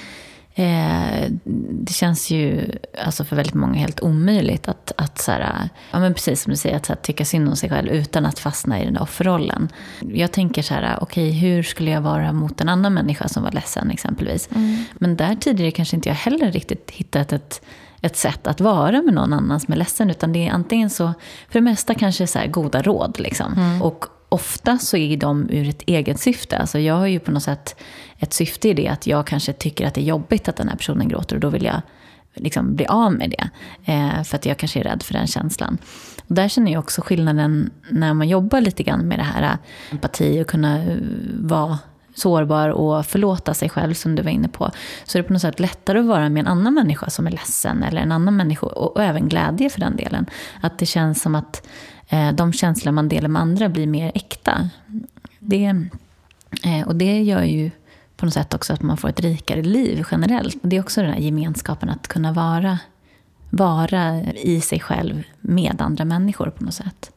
Eh, det känns ju alltså för väldigt många helt omöjligt att, att så här, ja, men precis som du säger, att här, tycka synd om sig själv utan att fastna i den där offerrollen. Jag tänker så här, okej, okay, hur skulle jag vara mot en annan människa som var ledsen exempelvis? Mm. Men där tidigare kanske inte jag heller riktigt hittat ett ett sätt att vara med någon annan som är ledsen. Utan det är antingen så, för det mesta kanske så goda råd. Liksom. Mm. Och ofta så är de ur ett eget syfte. Alltså jag har ju på något sätt ett syfte i det att jag kanske tycker att det är jobbigt att den här personen gråter och då vill jag liksom bli av med det. Eh, för att jag kanske är rädd för den känslan. Och där känner jag också skillnaden när man jobbar lite grann med det här eh, empati och kunna eh, vara sårbar och förlåta sig själv som du var inne på. Så är det på något sätt lättare att vara med en annan människa som är ledsen eller en annan människa och, och även glädje för den delen. Att det känns som att Eh, de känslor man delar med andra blir mer äkta. Det, eh, och det gör ju på något sätt också att man får ett rikare liv generellt. Det är också den här gemenskapen att kunna vara, vara i sig själv med andra människor på något sätt.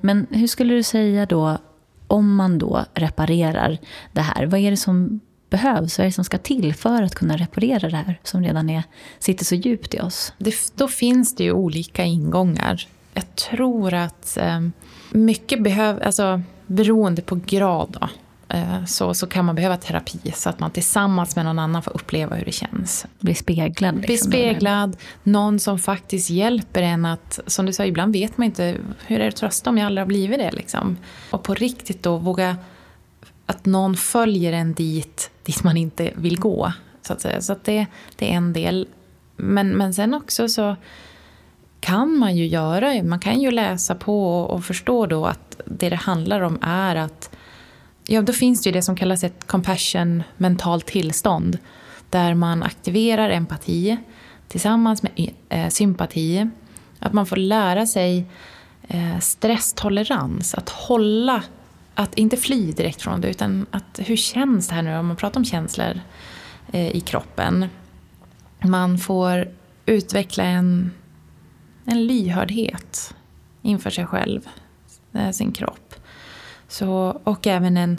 Men hur skulle du säga då, om man då reparerar det här, vad är det som behövs? Vad är det som ska till för att kunna reparera det här som redan är, sitter så djupt i oss? Det, då finns det ju olika ingångar. Jag tror att eh, mycket behöver, alltså beroende på grad då, eh, så, så kan man behöva terapi så att man tillsammans med någon annan får uppleva hur det känns. Bli speglad. Liksom, Bli speglad, någon som faktiskt hjälper en att, som du sa, ibland vet man inte hur är det att trösta om jag aldrig har blivit det. Liksom. Och på riktigt då våga att någon följer en dit, dit man inte vill gå. Så att. Så att det, det är en del. Men, men sen också så kan man ju göra, man kan ju läsa på och förstå då att det det handlar om är att Ja, då finns det ju det som kallas ett compassion mentalt tillstånd. Där man aktiverar empati tillsammans med eh, sympati. Att man får lära sig eh, stresstolerans. Att hålla, att inte fly direkt från det. Utan att hur känns det här nu om man pratar om känslor eh, i kroppen. Man får utveckla en, en lyhördhet inför sig själv, eh, sin kropp. Så, och även en,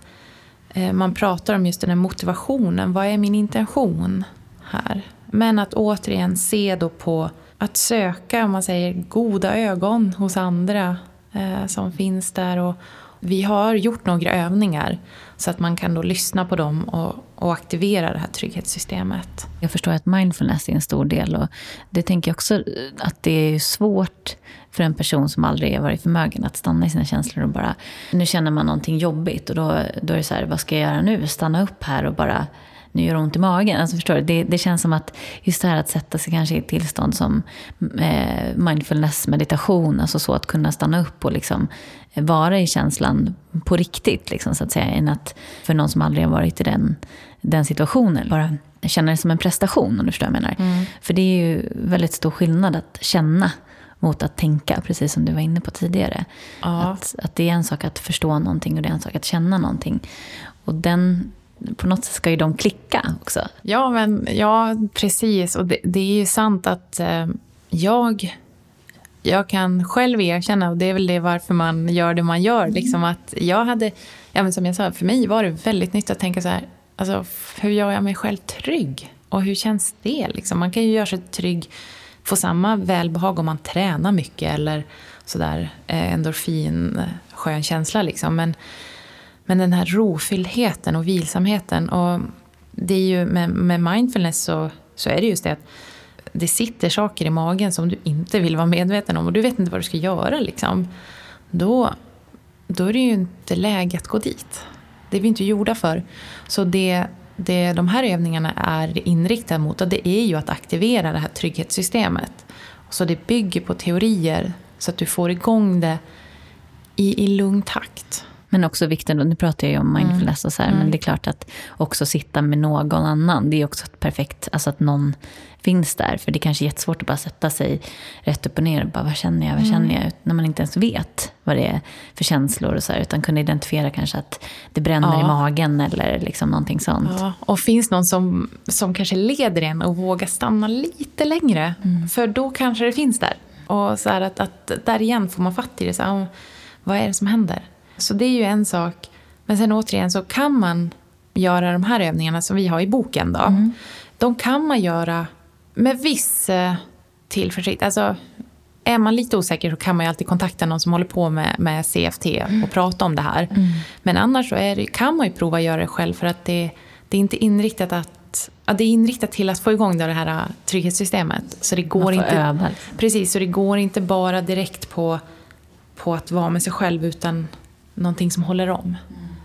eh, man pratar om just den här motivationen. Vad är min intention här? Men att återigen se då på att söka, om man säger goda ögon hos andra eh, som finns där. Och vi har gjort några övningar så att man kan då lyssna på dem och, och aktivera det här trygghetssystemet. Jag förstår att mindfulness är en stor del och det tänker jag också att det är svårt för en person som aldrig har varit förmögen att stanna i sina känslor och bara, nu känner man någonting jobbigt och då, då är det så här, vad ska jag göra nu? Stanna upp här och bara nu gör det ont i magen. Alltså förstår du? Det, det känns som att just det här att sätta sig kanske i ett tillstånd som eh, mindfulness, meditation, alltså så att kunna stanna upp och liksom vara i känslan på riktigt, liksom, så att säga, än att för någon som aldrig har varit i den, den situationen, bara känna det som en prestation, om du förstår vad jag menar. Mm. För det är ju väldigt stor skillnad att känna mot att tänka, precis som du var inne på tidigare. Ja. Att, att det är en sak att förstå någonting och det är en sak att känna någonting. Och den, på något sätt ska ju de klicka också. Ja, men, ja precis. Och det, det är ju sant att eh, jag, jag kan själv erkänna, och det är väl det varför man gör det man gör, mm. liksom att jag hade, ja, men som jag sa, för mig var det väldigt nyttigt att tänka så här, alltså, hur gör jag mig själv trygg? Och hur känns det? Liksom? Man kan ju göra sig trygg, få samma välbehag om man tränar mycket eller sådär eh, endorfin, skön känsla liksom. Men, men den här rofylldheten och vilsamheten. Och det är ju med, med mindfulness så, så är det just det att det sitter saker i magen som du inte vill vara medveten om och du vet inte vad du ska göra. Liksom. Då, då är det ju inte läge att gå dit. Det är vi inte gjorda för. Så det, det de här övningarna är inriktade mot det är ju att aktivera det här trygghetssystemet. Så det bygger på teorier så att du får igång det i, i lugn takt. Men också vikten, nu pratar jag ju om mindfulness och så här, mm. men det är klart att också sitta med någon annan, det är också ett perfekt, alltså att någon finns där. För det är kanske är jättesvårt att bara sätta sig rätt upp och ner och bara, vad känner jag, vad mm. känner jag? När man inte ens vet vad det är för känslor och så här, utan kunna identifiera kanske att det bränner ja. i magen eller liksom någonting sånt. Ja. Och finns någon som, som kanske leder en och vågar stanna lite längre, mm. för då kanske det finns där. Och så att, att där igen får man fatt i det, så vad är det som händer? Så det är ju en sak. Men sen återigen så kan man göra de här övningarna som vi har i boken. Då. Mm. De kan man göra med viss eh, tillförsikt. Alltså, är man lite osäker så kan man ju alltid kontakta någon som håller på med, med CFT mm. och prata om det här. Mm. Men annars så det, kan man ju prova att göra det själv för att det, det är inte inriktat att ja, det är inriktat till att få igång det här eh, trygghetssystemet. Så det går inte, öva. Precis, så det går inte bara direkt på, på att vara med sig själv utan någonting som håller om.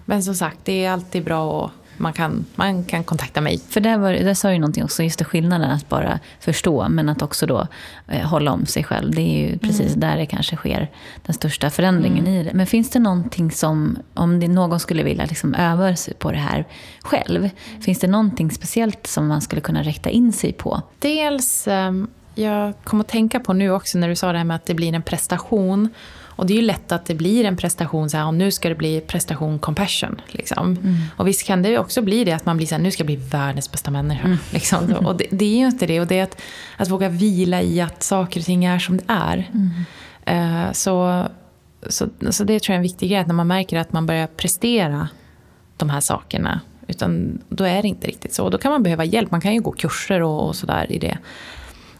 Men som sagt, det är alltid bra att man kan, man kan kontakta mig. För där, var, där sa du någonting också, just det skillnaden att bara förstå, men att också då eh, hålla om sig själv. Det är ju precis mm. där det kanske sker den största förändringen mm. i det. Men finns det någonting som, om det, någon skulle vilja liksom öva sig på det här själv, finns det någonting speciellt som man skulle kunna räkta in sig på? Dels, eh, jag kom att tänka på nu också när du sa det här med att det blir en prestation. Och det är ju lätt att det blir en prestation, så här, och nu ska det bli prestation compassion. Liksom. Mm. Och visst kan det ju också bli det att man blir så här, nu ska jag bli världens bästa människa. Mm. Liksom. Och det, det, är ju inte det. Och det är att, att våga vila i att saker och ting är som det är. Mm. Uh, så, så, så det tror jag är en viktig grej, att när man märker att man börjar prestera de här sakerna. Utan då är det inte riktigt så. Då kan man behöva hjälp. Man kan ju gå kurser och, och sådär i det.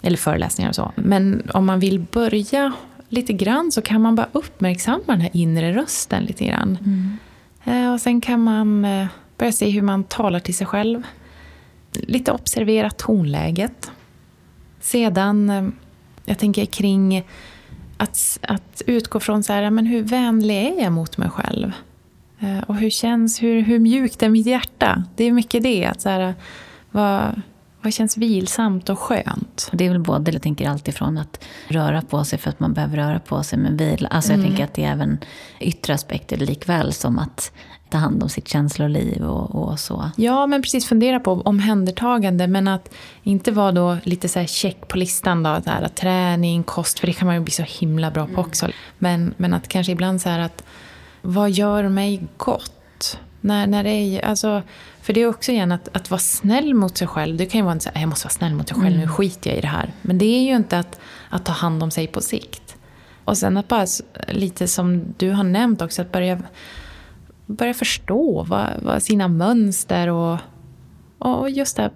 Eller föreläsningar och så. Men om man vill börja lite grann så kan man bara uppmärksamma den här inre rösten lite grann. Mm. Eh, och sen kan man eh, börja se hur man talar till sig själv. Lite observera tonläget. Sedan, eh, jag tänker kring att, att utgå från så här, men hur vänlig är jag mot mig själv? Och hur känns, hur, hur mjukt är mitt hjärta? Det är mycket det. Att så här, vad, vad känns vilsamt och skönt? Det är väl både, jag tänker alltifrån att röra på sig för att man behöver röra på sig, men vila. Alltså jag mm. tänker att det är även yttre aspekter likväl som att ta hand om sitt känsloliv och, och, så. Ja, men precis fundera på omhändertagande, men att inte vara då lite så check på listan då, så här, träning, kost, för det kan man ju bli så himla bra på mm. också. Men, men att kanske ibland så här att, vad gör mig gott? När, när det är, alltså, för det är också igen att, att vara snäll mot sig själv. Det kan ju vara här, jag måste vara snäll mot sig själv, mm. nu skiter jag i det här. Men det är ju inte att, att ta hand om sig på sikt. Och sen att bara, lite som du har nämnt också, att börja, börja förstå vad, vad sina mönster och, och just det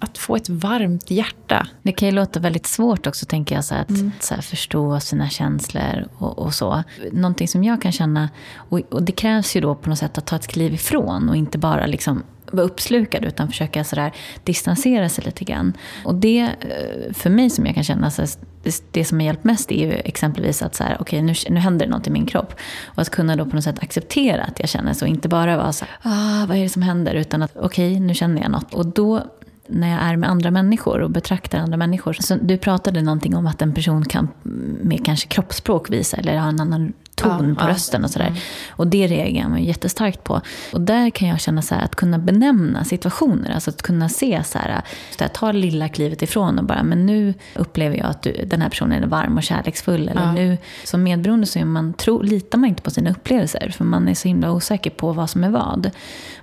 att få ett varmt hjärta. Det kan ju låta väldigt svårt också, tänker jag, så att mm. så här, förstå sina känslor och, och, så. Någonting som jag kan känna, och, och, det krävs ju då på något sätt att ta ett kliv ifrån och inte bara liksom vara uppslukad utan försöka sådär distansera sig lite grann. Och det, eh, för mig som jag kan känna, så det, det som har hjälpt mest är ju exempelvis att så här, okay, nu, nu händer det något i min kropp. Och att kunna då på något sätt acceptera att jag känner så. Inte bara vara så här, ah, vad är det som händer? Utan att okej, okay, nu känner jag något. Och då när jag är med andra människor och betraktar andra människor. Så du pratade någonting om att en person kan med kanske kroppsspråk visa eller ha en annan ton ja, på rösten och sådär. Mm. Och det reagerar man jättestarkt på. Och där kan jag känna så här, att kunna benämna situationer, alltså att kunna se så här, så här ta lilla klivet ifrån och bara, men nu upplever jag att du, den här personen är varm och kärleksfull. Eller ja. nu, som medberoende så är man, tro, litar man inte på sina upplevelser, för man är så himla osäker på vad som är vad.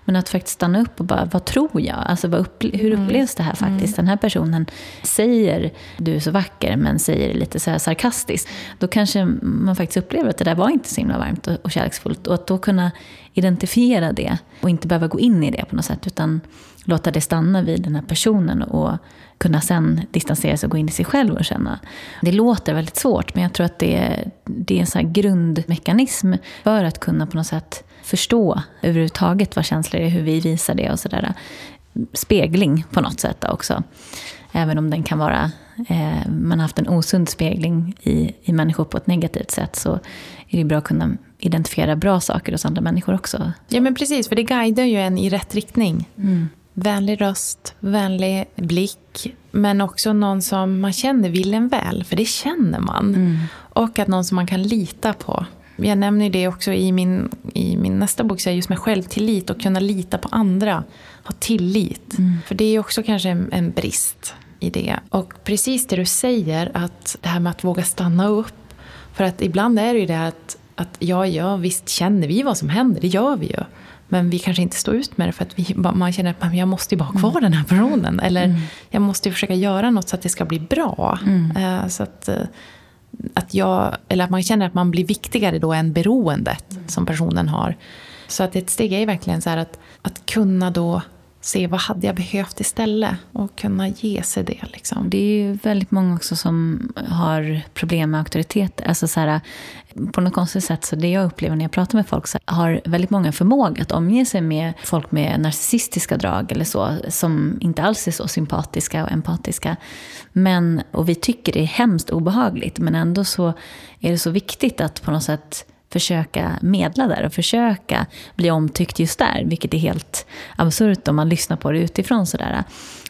Men att faktiskt stanna upp och bara, vad tror jag? Alltså, vad upple hur mm. upplevs det här faktiskt? Mm. Den här personen säger, du är så vacker, men säger det lite så sarkastiskt. Då kanske man faktiskt upplever att det där var var inte så himla varmt och, och kärleksfullt. Och att då kunna identifiera det och inte behöva gå in i det på något sätt, utan låta det stanna vid den här personen och kunna sen distansera sig och gå in i sig själv och känna. Det låter väldigt svårt, men jag tror att det är, det är en sån grundmekanism för att kunna på något sätt förstå överhuvudtaget vad känslor är, hur vi visar det och sådär. Spegling på något sätt också. Även om den kan vara, eh, man har haft en osund spegling i, i människor på ett negativt sätt så är det bra att kunna identifiera bra saker hos andra människor också. Ja men precis, för det guidar ju en i rätt riktning. Mm. Vänlig röst, vänlig blick, men också någon som man känner vill en väl, för det känner man. Mm. Och att någon som man kan lita på. Jag nämner det också i min, i min nästa bok, så just med självtillit och kunna lita på andra. Ha tillit. Mm. För det är också kanske en, en brist i det. Och precis det du säger, att det här med att våga stanna upp. För att ibland är det ju det att, att ja, ja, visst känner vi vad som händer, det gör vi ju. Men vi kanske inte står ut med det för att vi, man känner att jag måste ju bara ha kvar mm. den här personen. Eller mm. jag måste ju försöka göra något så att det ska bli bra. Mm. Uh, så att, uh, att, jag, eller att man känner att man blir viktigare då än beroendet mm. som personen har. Så att ett steg är verkligen så att, att kunna då se vad hade jag behövt istället och kunna ge sig det. Liksom. Det är ju väldigt många också som har problem med auktoritet. Alltså så här, på något konstigt sätt, så det jag upplever när jag pratar med folk, så har väldigt många förmåga att omge sig med folk med narcissistiska drag eller så, som inte alls är så sympatiska och empatiska. Men, och vi tycker det är hemskt obehagligt, men ändå så är det så viktigt att på något sätt försöka medla där och försöka bli omtyckt just där, vilket är helt absurt om man lyssnar på det utifrån. Sådär.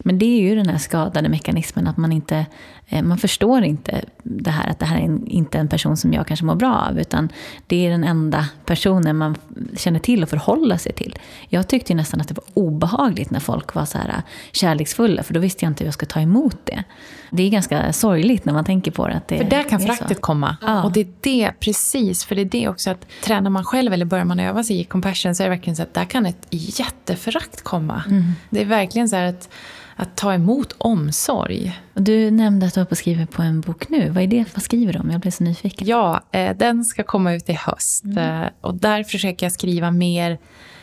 Men det är ju den här skadade mekanismen att man inte man förstår inte det här att det här är inte en person som jag kanske mår bra av. Utan det är den enda personen man känner till och förhåller sig till. Jag tyckte nästan att det var obehagligt när folk var så här äh, kärleksfulla. För då visste jag inte hur jag skulle ta emot det. Det är ganska sorgligt när man tänker på det. Att det för där kan föraktet komma. Ja. Och det är det, precis. För det är det också att tränar man själv eller börjar man öva sig i compassion så är det verkligen så att där kan ett jätteförakt komma. Mm. Det är verkligen så här att att ta emot omsorg. Du nämnde att du har på skriva på en bok nu. Vad är det? Vad skriver du om? Jag blev så nyfiken. Ja, eh, den ska komma ut i höst. Mm. Eh, och där försöker jag skriva mer,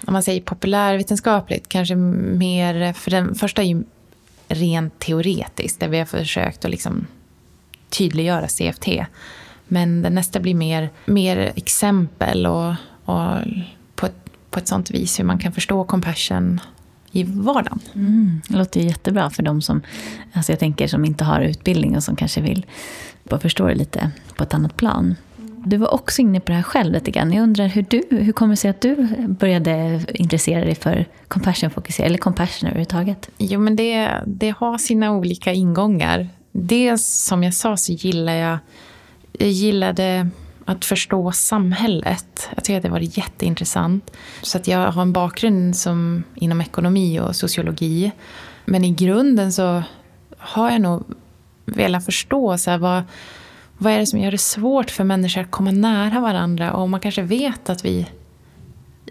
om man säger populärvetenskapligt, kanske mer, för den första är ju rent teoretiskt, där vi har försökt att liksom tydliggöra CFT. Men den nästa blir mer, mer exempel och, och på ett på ett sånt vis hur man kan förstå compassion i vardagen. Mm, det låter ju jättebra för de som, alltså jag tänker, som inte har utbildning och som kanske vill bara förstå det lite på ett annat plan. Du var också inne på det här själv lite grann. Jag undrar hur, du, hur kommer det sig att du började intressera dig för compassion fokusering eller compassion överhuvudtaget? Jo, men det, det har sina olika ingångar. Dels som jag sa så gillar jag, jag gillade att förstå samhället. Jag tycker att det var jätteintressant. Så att jag har en bakgrund som inom ekonomi och sociologi. Men i grunden så har jag nog velat förstå så här, vad, vad är det som gör det svårt för människor att komma nära varandra. Och man kanske vet att vi...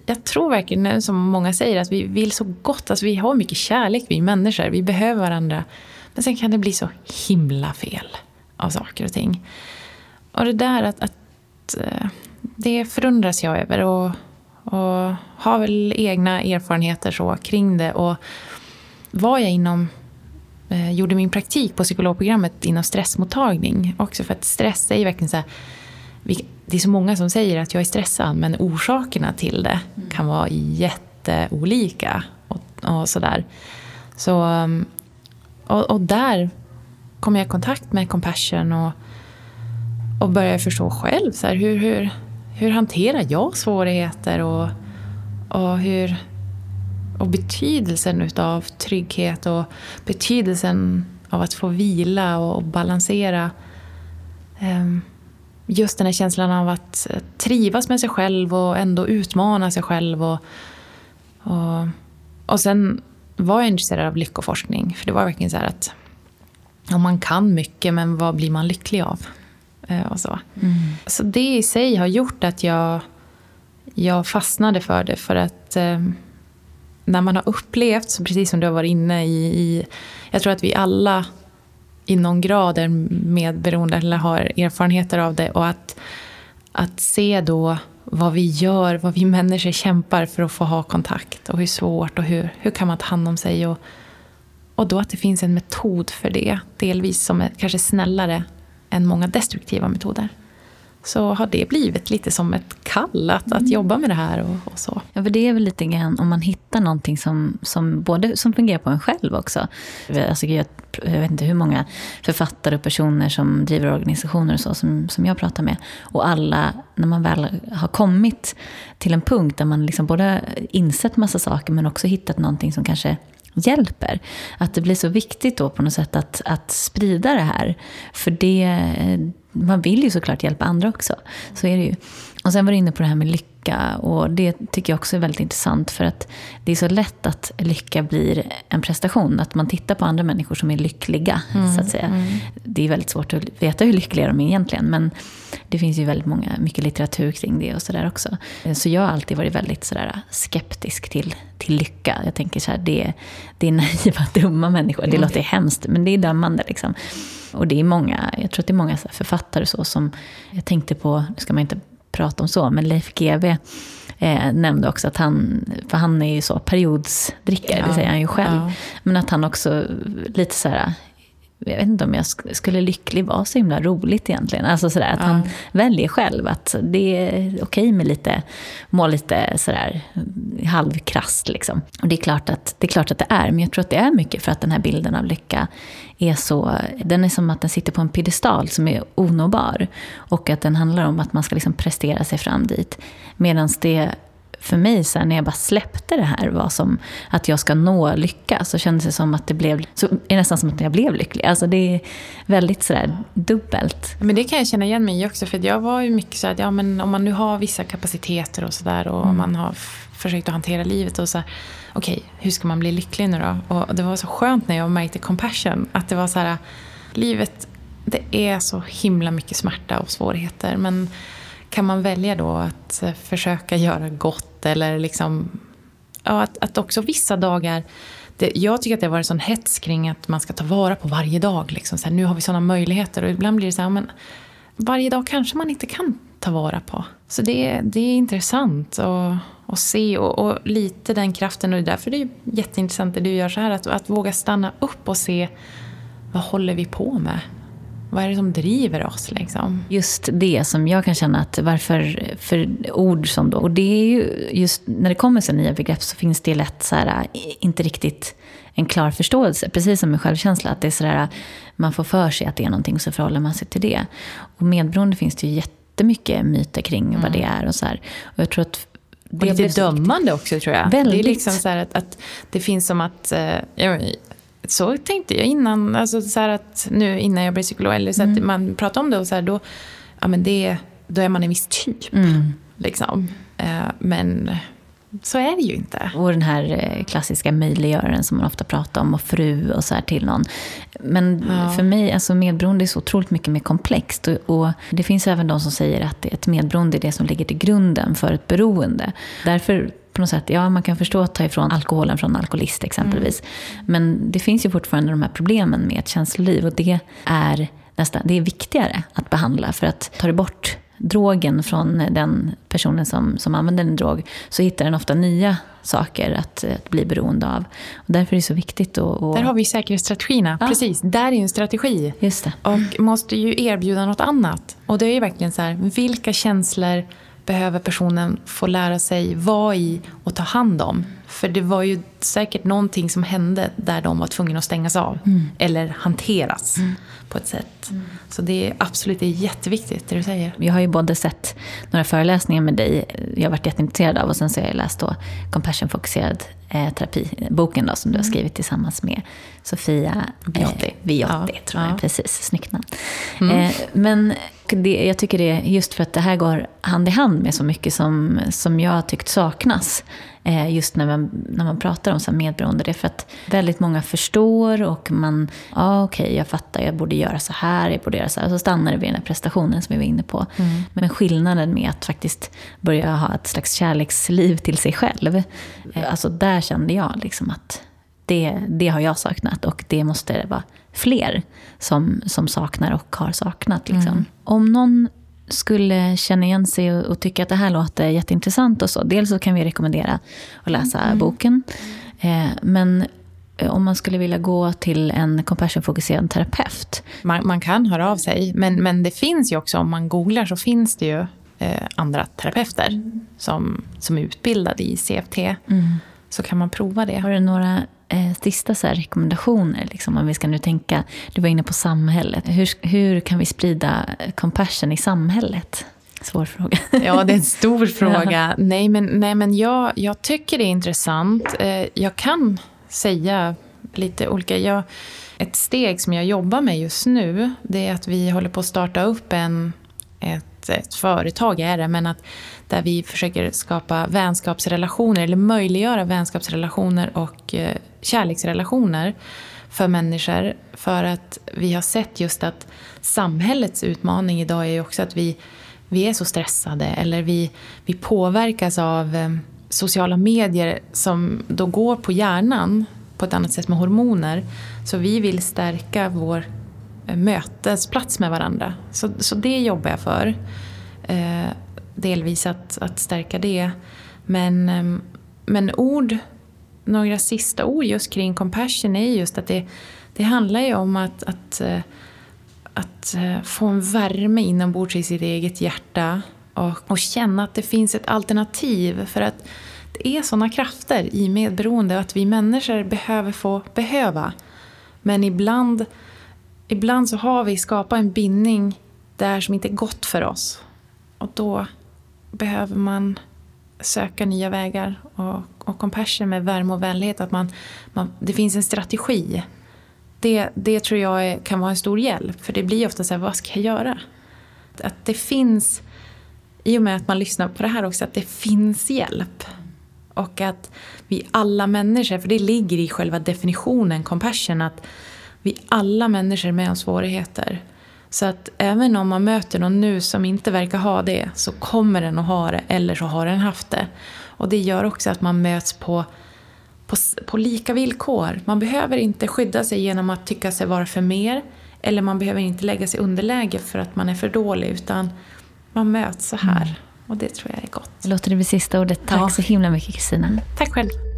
Jag tror verkligen, som många säger, att vi vill så gott. Alltså vi har mycket kärlek, vi människor. Vi behöver varandra. Men sen kan det bli så himla fel av saker och ting. Och det där att, att Eh, det förundras jag över och, och har väl egna erfarenheter så kring det. Och var jag inom eh, gjorde min praktik på psykologprogrammet inom stressmottagning. Också för att stress är ju verkligen så här, det är så många som säger att jag är stressad men orsakerna till det mm. kan vara jätteolika. Och, och sådär. Så, mm, och, och, där kom jag i kontakt med compassion och och börja förstå själv. Så här, hur, hur, hur hanterar jag svårigheter och, och, hur, och betydelsen av trygghet och betydelsen av att få vila och, och balansera. Um, just den här känslan av att eh, trivas med sig själv och ändå utmana sig själv. Och, och, och sen var jag intresserad av lyckoforskning. För det var verkligen så här att om man kan mycket, men vad blir man lycklig av? Eh, och så. Mm. så det i sig har gjort att jag, jag fastnade för det. För att eh, när man har upplevt, så precis som du har varit inne i, i jag tror att vi alla i någon grad är medberoende eller har erfarenheter av det. Och att, att se då vad vi gör, vad vi människor kämpar för att få ha kontakt. Och hur svårt och hur, hur kan man ta hand om sig. Och, och då att det finns en metod för det. Delvis som är kanske snällare än många destruktiva metoder. Så har det blivit lite som ett kall att, mm. att jobba med det här och, och, så. Ja, för det är väl lite grann om man hittar någonting som, som, både, som fungerar på en själv också. Alltså, jag, jag vet inte hur många författare och personer som driver organisationer och så som, som jag pratar med. Och alla, när man väl har kommit till en punkt där man liksom både insett massa saker men också hittat någonting som kanske hjälper. Att det blir så viktigt då på något sätt att, att sprida det här. För det, man vill ju såklart hjälpa andra också. Så är det ju. Och sen var du inne på det här med lycka. Och det tycker jag också är väldigt intressant. För att det är så lätt att lycka blir en prestation. Att man tittar på andra människor som är lyckliga. Mm, så att säga. Mm. Det är väldigt svårt att veta hur lyckliga de är egentligen. Men det finns ju väldigt många, mycket litteratur kring det och sådär också. Så jag har alltid varit väldigt sådär skeptisk till, till lycka. Jag tänker så här, det, det är naiva, dumma människor. Det mm. låter hemskt, men det är dömande liksom. Och det är många, jag tror att det är många författare så som, jag tänkte på, nu ska man inte prata om så, men Leif GW eh, nämnde också att han, för han är ju så periodsdrickare, ja, det säger han ju själv. Ja. Men att han också lite så här, jag vet inte om jag skulle lycklig vara så himla roligt egentligen. Alltså sådär, att ja. han väljer själv att det är okej med lite, må lite sådär halvkrasst liksom. Och det är, klart att, det är klart att det är, men jag tror att det är mycket för att den här bilden av lycka är så, den är som att den sitter på en piedestal som är onåbar. Och att den handlar om att man ska liksom prestera sig fram dit. Medan det för mig sen när jag bara släppte det här var som att jag ska nå lycka så kändes det som att det blev, så är det nästan som att jag blev lycklig. Alltså det är väldigt sådär dubbelt. Men det kan jag känna igen mig i också för jag var ju mycket så att ja, men om man nu har vissa kapaciteter och sådär och mm. man har försökt att hantera livet och så här, okej, okay, hur ska man bli lycklig nu då? Och det var så skönt när jag märkte compassion, att det var så här, livet, det är så himla mycket smärta och svårigheter men kan man välja då att eh, försöka göra gott eller liksom... Ja, att, att också vissa dagar... Det, jag tycker att det har varit en sån hets kring att man ska ta vara på varje dag. Liksom. Så här, nu har vi sådana möjligheter och ibland blir det så här, men varje dag kanske man inte kan ta vara på. Så det, det är intressant att, att se och, och, lite den kraften. Och det är därför det är jätteintressant det du gör så här. Att, att våga stanna upp och se vad håller vi på med? Vad är det som driver oss? Liksom? Just det som jag kan känna att varför, för ord som då, och det är ju just när det kommer så nya begrepp så finns det lätt så här, inte riktigt en klar förståelse. Precis som med självkänsla, att det är sådär, man får för sig att det är någonting så förhåller man sig till det. Och medberoende finns det ju jättemycket myter kring mm. vad det är och så här. Och jag tror att det och lite dömande också tror jag. Väldigt. Det är liksom så att, att, det finns som att, eh, så tänkte jag innan, alltså så att nu innan jag blev psykolog, eller så att mm. man pratar om det och så här, då, ja, men det, då är man en viss typ. Mm. Liksom. Eh, men så är det ju inte. Och den här eh, klassiska möjliggöraren som man ofta pratar om och fru och så här till någon. Men ja. för mig, alltså medberoende är så otroligt mycket mer komplext. Och, och, det finns även de som säger att ett medberoende är det som ligger till grunden för ett beroende. Därför på något sätt, ja man kan förstå att ta ifrån alkoholen från alkoholist exempelvis. Mm. Men det finns ju fortfarande de här problemen med ett känsloliv och det är nästan, det är viktigare att behandla för att tar du bort drogen från den personen som, som använder en drog så hittar den ofta nya saker att, att bli beroende av. Och därför är det så viktigt att... Och... Där har vi säkerhetsstrategierna. Ja. Precis, där är en strategi. Just det. Och måste ju erbjuda något annat. Och det är ju verkligen så här, vilka känslor behöver personen få lära sig vara i och ta hand om. För det var ju säkert någonting som hände där de var tvungna att stängas av. Mm. Eller hanteras mm. på ett sätt. Mm. Så det är absolut det är jätteviktigt det du säger. Jag har ju både sett några föreläsningar med dig, jag har varit jätteintresserad av och sen så har jag läst då Compassion-fokuserad eh, terapi, boken då, som du har mm. skrivit tillsammans med Sofia Viotti. Eh, Viotti ja. tror jag, ja. precis. Snyggt namn. Mm. Eh, men det, jag tycker det just för att det här går hand i hand med så mycket som, som jag har tyckt saknas. Eh, just när man, när man pratar om så medberoende. Det är för att väldigt många förstår och man, ja ah, okej okay, jag fattar, jag borde göra så här, jag borde göra så här. Och så stannar det vid den här prestationen som vi var inne på. Mm. Men skillnaden med att faktiskt börja ha ett slags kärleksliv till sig själv. Eh, alltså där kände jag liksom att det, det har jag saknat och det måste vara fler som, som saknar och har saknat. Liksom. Mm. Om någon skulle känna igen sig och, och tycka att det här låter jätteintressant och så. Dels så kan vi rekommendera att läsa mm. boken. Eh, men eh, om man skulle vilja gå till en compassion-fokuserad terapeut? Man, man, kan höra av sig, men, men det finns ju också, om man googlar så finns det ju eh, andra terapeuter mm. som, som är utbildade i CFT. Mm. Så kan man prova det. Har du några eh, sista så rekommendationer? Liksom, om vi ska nu tänka, du var inne på samhället. Hur, hur kan vi sprida compassion i samhället? Svår fråga. Ja, det är en stor fråga. Nej, men, nej, men jag, jag tycker det är intressant. Eh, jag kan säga lite olika... Jag, ett steg som jag jobbar med just nu, det är att vi håller på att starta upp en, ett, ett företag, är det, men att där vi försöker skapa vänskapsrelationer, eller möjliggöra vänskapsrelationer och eh, kärleksrelationer för människor. För att vi har sett just att samhällets utmaning idag är ju också att vi, vi är så stressade eller vi, vi påverkas av eh, sociala medier som då går på hjärnan på ett annat sätt med hormoner. Så vi vill stärka vår Eh, mötesplats med varandra. Så, så det jobbar jag för. Eh, delvis att, att stärka det. Men, eh, men ord några sista ord just kring compassion är just att det, det handlar ju om att, att, eh, att eh, få en värme inombords i sitt eget hjärta och, och känna att det finns ett alternativ. För att det är sådana krafter i medberoende att vi människor behöver få behöva. Men ibland, ibland så har vi skapat en bindning där som inte är gott för oss. Och då behöver man söka nya vägar och, och compassion med värme och vänlighet. Att man, man, det finns en strategi. Det, det tror jag är, kan vara en stor hjälp. För det blir ofta så här, vad ska jag göra? Att det finns, i och med att man lyssnar på det här också, att det finns hjälp. Och att vi alla människor, för det ligger i själva definitionen compassion, att vi alla människor med om svårigheter. Så att även om man möter någon nu som inte verkar ha det så kommer den att ha det eller så har den haft det. Och det gör också att man möts på, på, på lika villkor. Man behöver inte skydda sig genom att tycka sig vara för mer eller man behöver inte lägga sig underläge för att man är för dålig utan man möts så här. Mm. Och det tror jag är gott. Låter det bli sista ordet. Tack ja. så himla mycket Kristina. Tack själv.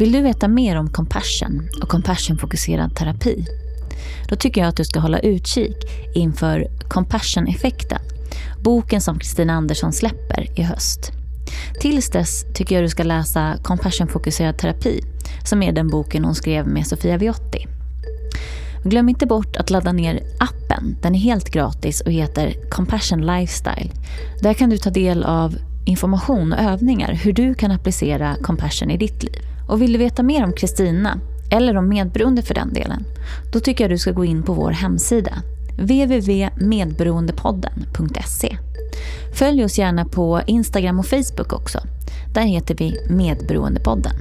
Vill du veta mer om compassion och Compassionfokuserad terapi? då tycker jag att du ska hålla utkik inför Compassion-effekten, boken som Kristina Andersson släpper i höst. Tills dess tycker jag du ska läsa Compassionfokuserad terapi, som är den boken hon skrev med Sofia Viotti. Glöm inte bort att ladda ner appen. Den är helt gratis och heter Compassion Lifestyle. Där kan du ta del av information och övningar hur du kan applicera compassion i ditt liv. Och vill du veta mer om Kristina, eller om medberoende för den delen, då tycker jag du ska gå in på vår hemsida www.medberoendepodden.se. Följ oss gärna på Instagram och Facebook också. Där heter vi Medberoendepodden.